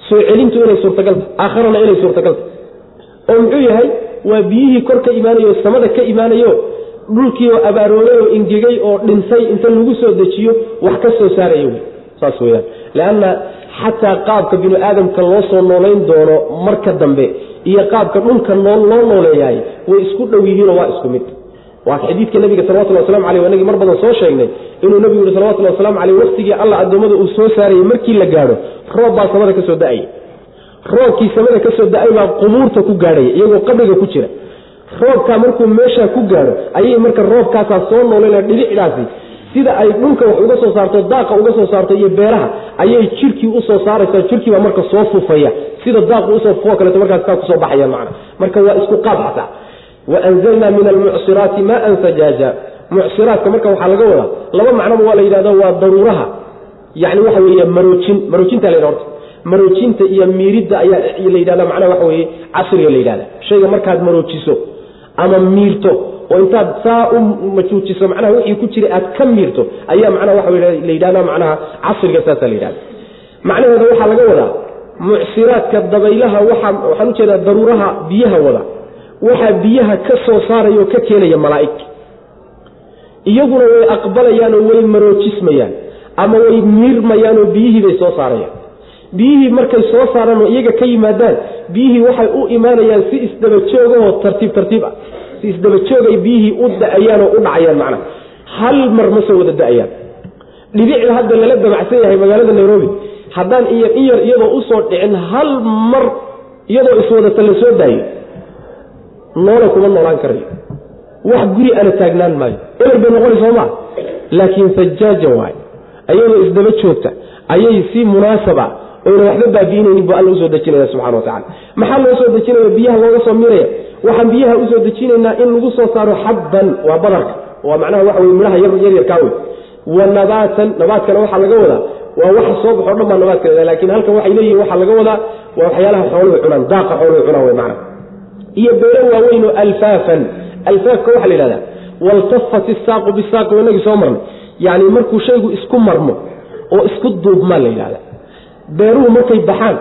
soo celintu inay suurtagalta aakharana inay suurtagalta oo muxuu yahay waa biyihii kor ka imaanayo samada ka imaanayo dhulkii oo abaaroobay oo ingegay oo dhintay inta lagu soo dejiyo wax ka soo saaraya wey saas weyaan leanna xataa qaabka binu aadamka loo soo noolayn doono marka dambe iyo qaabka dhulka loo nooleeyahay way isku dhow yihiinoo waa isku mid. Waa xadiidka nabiga salawatulli waslamu aleyh inagii mar badan soo sheegnay inuu nabigu yihi salawatullhi waslamu aleyh waktigii alla addoommada uu soo saarayey markii la gaadho roob baa samada ka soo da'aya roobkii samada ka soo da'ay baa qubuurta ku gaadhaya iyagoo qabriga ku jira. Roobkaa markuu meeshaa ku gaadho ayay marka roobkaasaa soo nooleynaa dhibicdaasi. Sida ay dhulka wax uga soo saarto daaqa uga soo saarto iyo beeraha ayay jirkii u soo saaraysaa jirkiibaa marka soo fufaya sida daaqu u soo fufo kaleeto markaas kaa ku soo baxaya macna. Marka waa isku qaab xataa. Wa anzalnaa min almucsiraati maan sajaaja. Mucsiraadka marka waxaa laga wadaa laba macnoba waa la yidhahda waa daruuraha. Yani waxa weeye maroojin maroojinta la yidha horta maroojinta iyo miiridda ayaa la yidhahda macnaha waxa weeye casriga la yidhahda shayga markaad maroojiso ama miirto oo intaad saa u majuujiso macnaha wixii ku jira aad ka miirto ayaa macnaha waxa la yidhahda macnaha casriga saasaa la yidhahda macnaheeda waxaa laga wadaa mucsiraadka dabaylaha waaa waxaan u jeedaa daruuraha biyaha wada. Waxaa biyaha ka soo saaraya oo ka keenaya malaa'ig. Iyaguna way aqbalayaan oo way maroojismayaan ama way miirmayaan oo biyihii bay soo saarayaan biyihii markay soo saaraan oo iyaga ka yimaadaan biyihii waxay u imaanayaan si isdabajoogahoo tartiib tartiib ah. Si isdabajoogay biyihii u da'ayaan oo u dhacayaan macnaha. Hal mar ma soo wada da'ayaan. Dhibicda hadda lala damacsan yahay magaalada nairobi. Haddaan in yar iyadoo u soo dhicin hal mar iyadoo iswadata la soo daayo noola kuma noolaan karayo wax guri ana taagnaan maayo. Eber bay noqona soomaa laakiin sajaaja waay. Ayadoo isdaba joogta ayay si munaasaba oyna waxba baabi'inaynin bu alla u soo dejinaya subxana watacala maxaa loo soo dejinaya biyaha looga soo miraya waxaan biyaha u soo dejinaynaa in lagu soo saaro xabban waa badarka. Waa macnaha waxa wey midhaha yaryarkaa wey wa nabaatan nabaadkana waxaa laga wadaa. Waa waxa soo baxo dhan baa nabaadka laakiin halkan waxay leeyihiin waxaa laga wadaa waa waxyaalaha xooluhu cunaan daaqa xooluhu cunaan wey macna iyo beero waaweyn oo alfaafan. Alfaafka waxaa la yidhahdaa waltafat isaaqu bisaaqi waa inagii soo marnay yani markuu shaygu isku marmo oo isku duubmaa la yidhahda beeruhu markay baxaan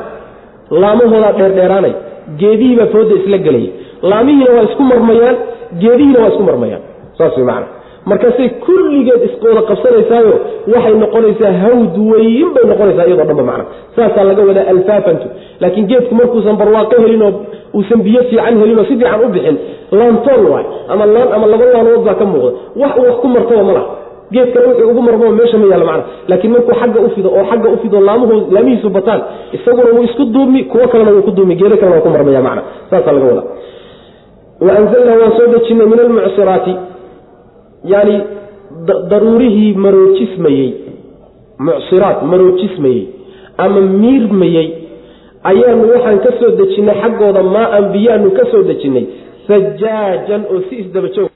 laamahoodaa dheerdheeraanay geedihiibaa fooda isla gelaya laamihiina waa isku marmayaan geedihiina waa isku marmayaan. Saas way macana markaasay kulligeed iswada qabsanaysaayo waxay noqonaysaa hawd weyn bay noqonaysaa iyadoo dhanba macna. Saasaa laga wadaa alfaafantu. Laakiin geedku markuusan barwaaqo helin oo uusan biyo fiican helin oo si fiican u bixin laantool waay. Ama laan ama laba laanood baa ka muuqda. Wax wax ku martaba ma laha geedkana wuxuu ugu marmo meesha ma yaalla macna. Laakiin markuu xagga u fido oo xagga u fido laamuhu laamihiisu bataan isaguna wuu isku duumi kuwo kalena wuu ku duumi geedo kalena waa ku marmaya macna. Saasaa laga wadaa. Wa anzalnaa waan soo dejinay min almucsiraati yani daruurihii maroojismayey mucsiraat maroojismayey ama miirmayey ayaanu waxaan ka soo dejinnay xaggooda maa-an biyaanu ka soo dejinnay sajaajan oo si isdabajoog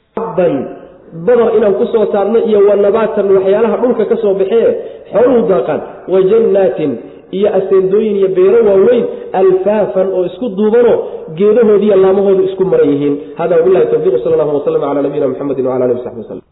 badar inaan ku soo saarno iyo wa nabaatan waxyaalaha dhulka ka soo baxee xooluhu daaqaan wa jannaatin iyo aseendooyin iyo beero waaweyn alfaafan oo isku duubanoo geedahoodiiyo laamahoodu isku maran yihiin. Hada wabilahi tawfiq sal allahu waslm cala nabiyina mxamedi wala alih w saxbi waslm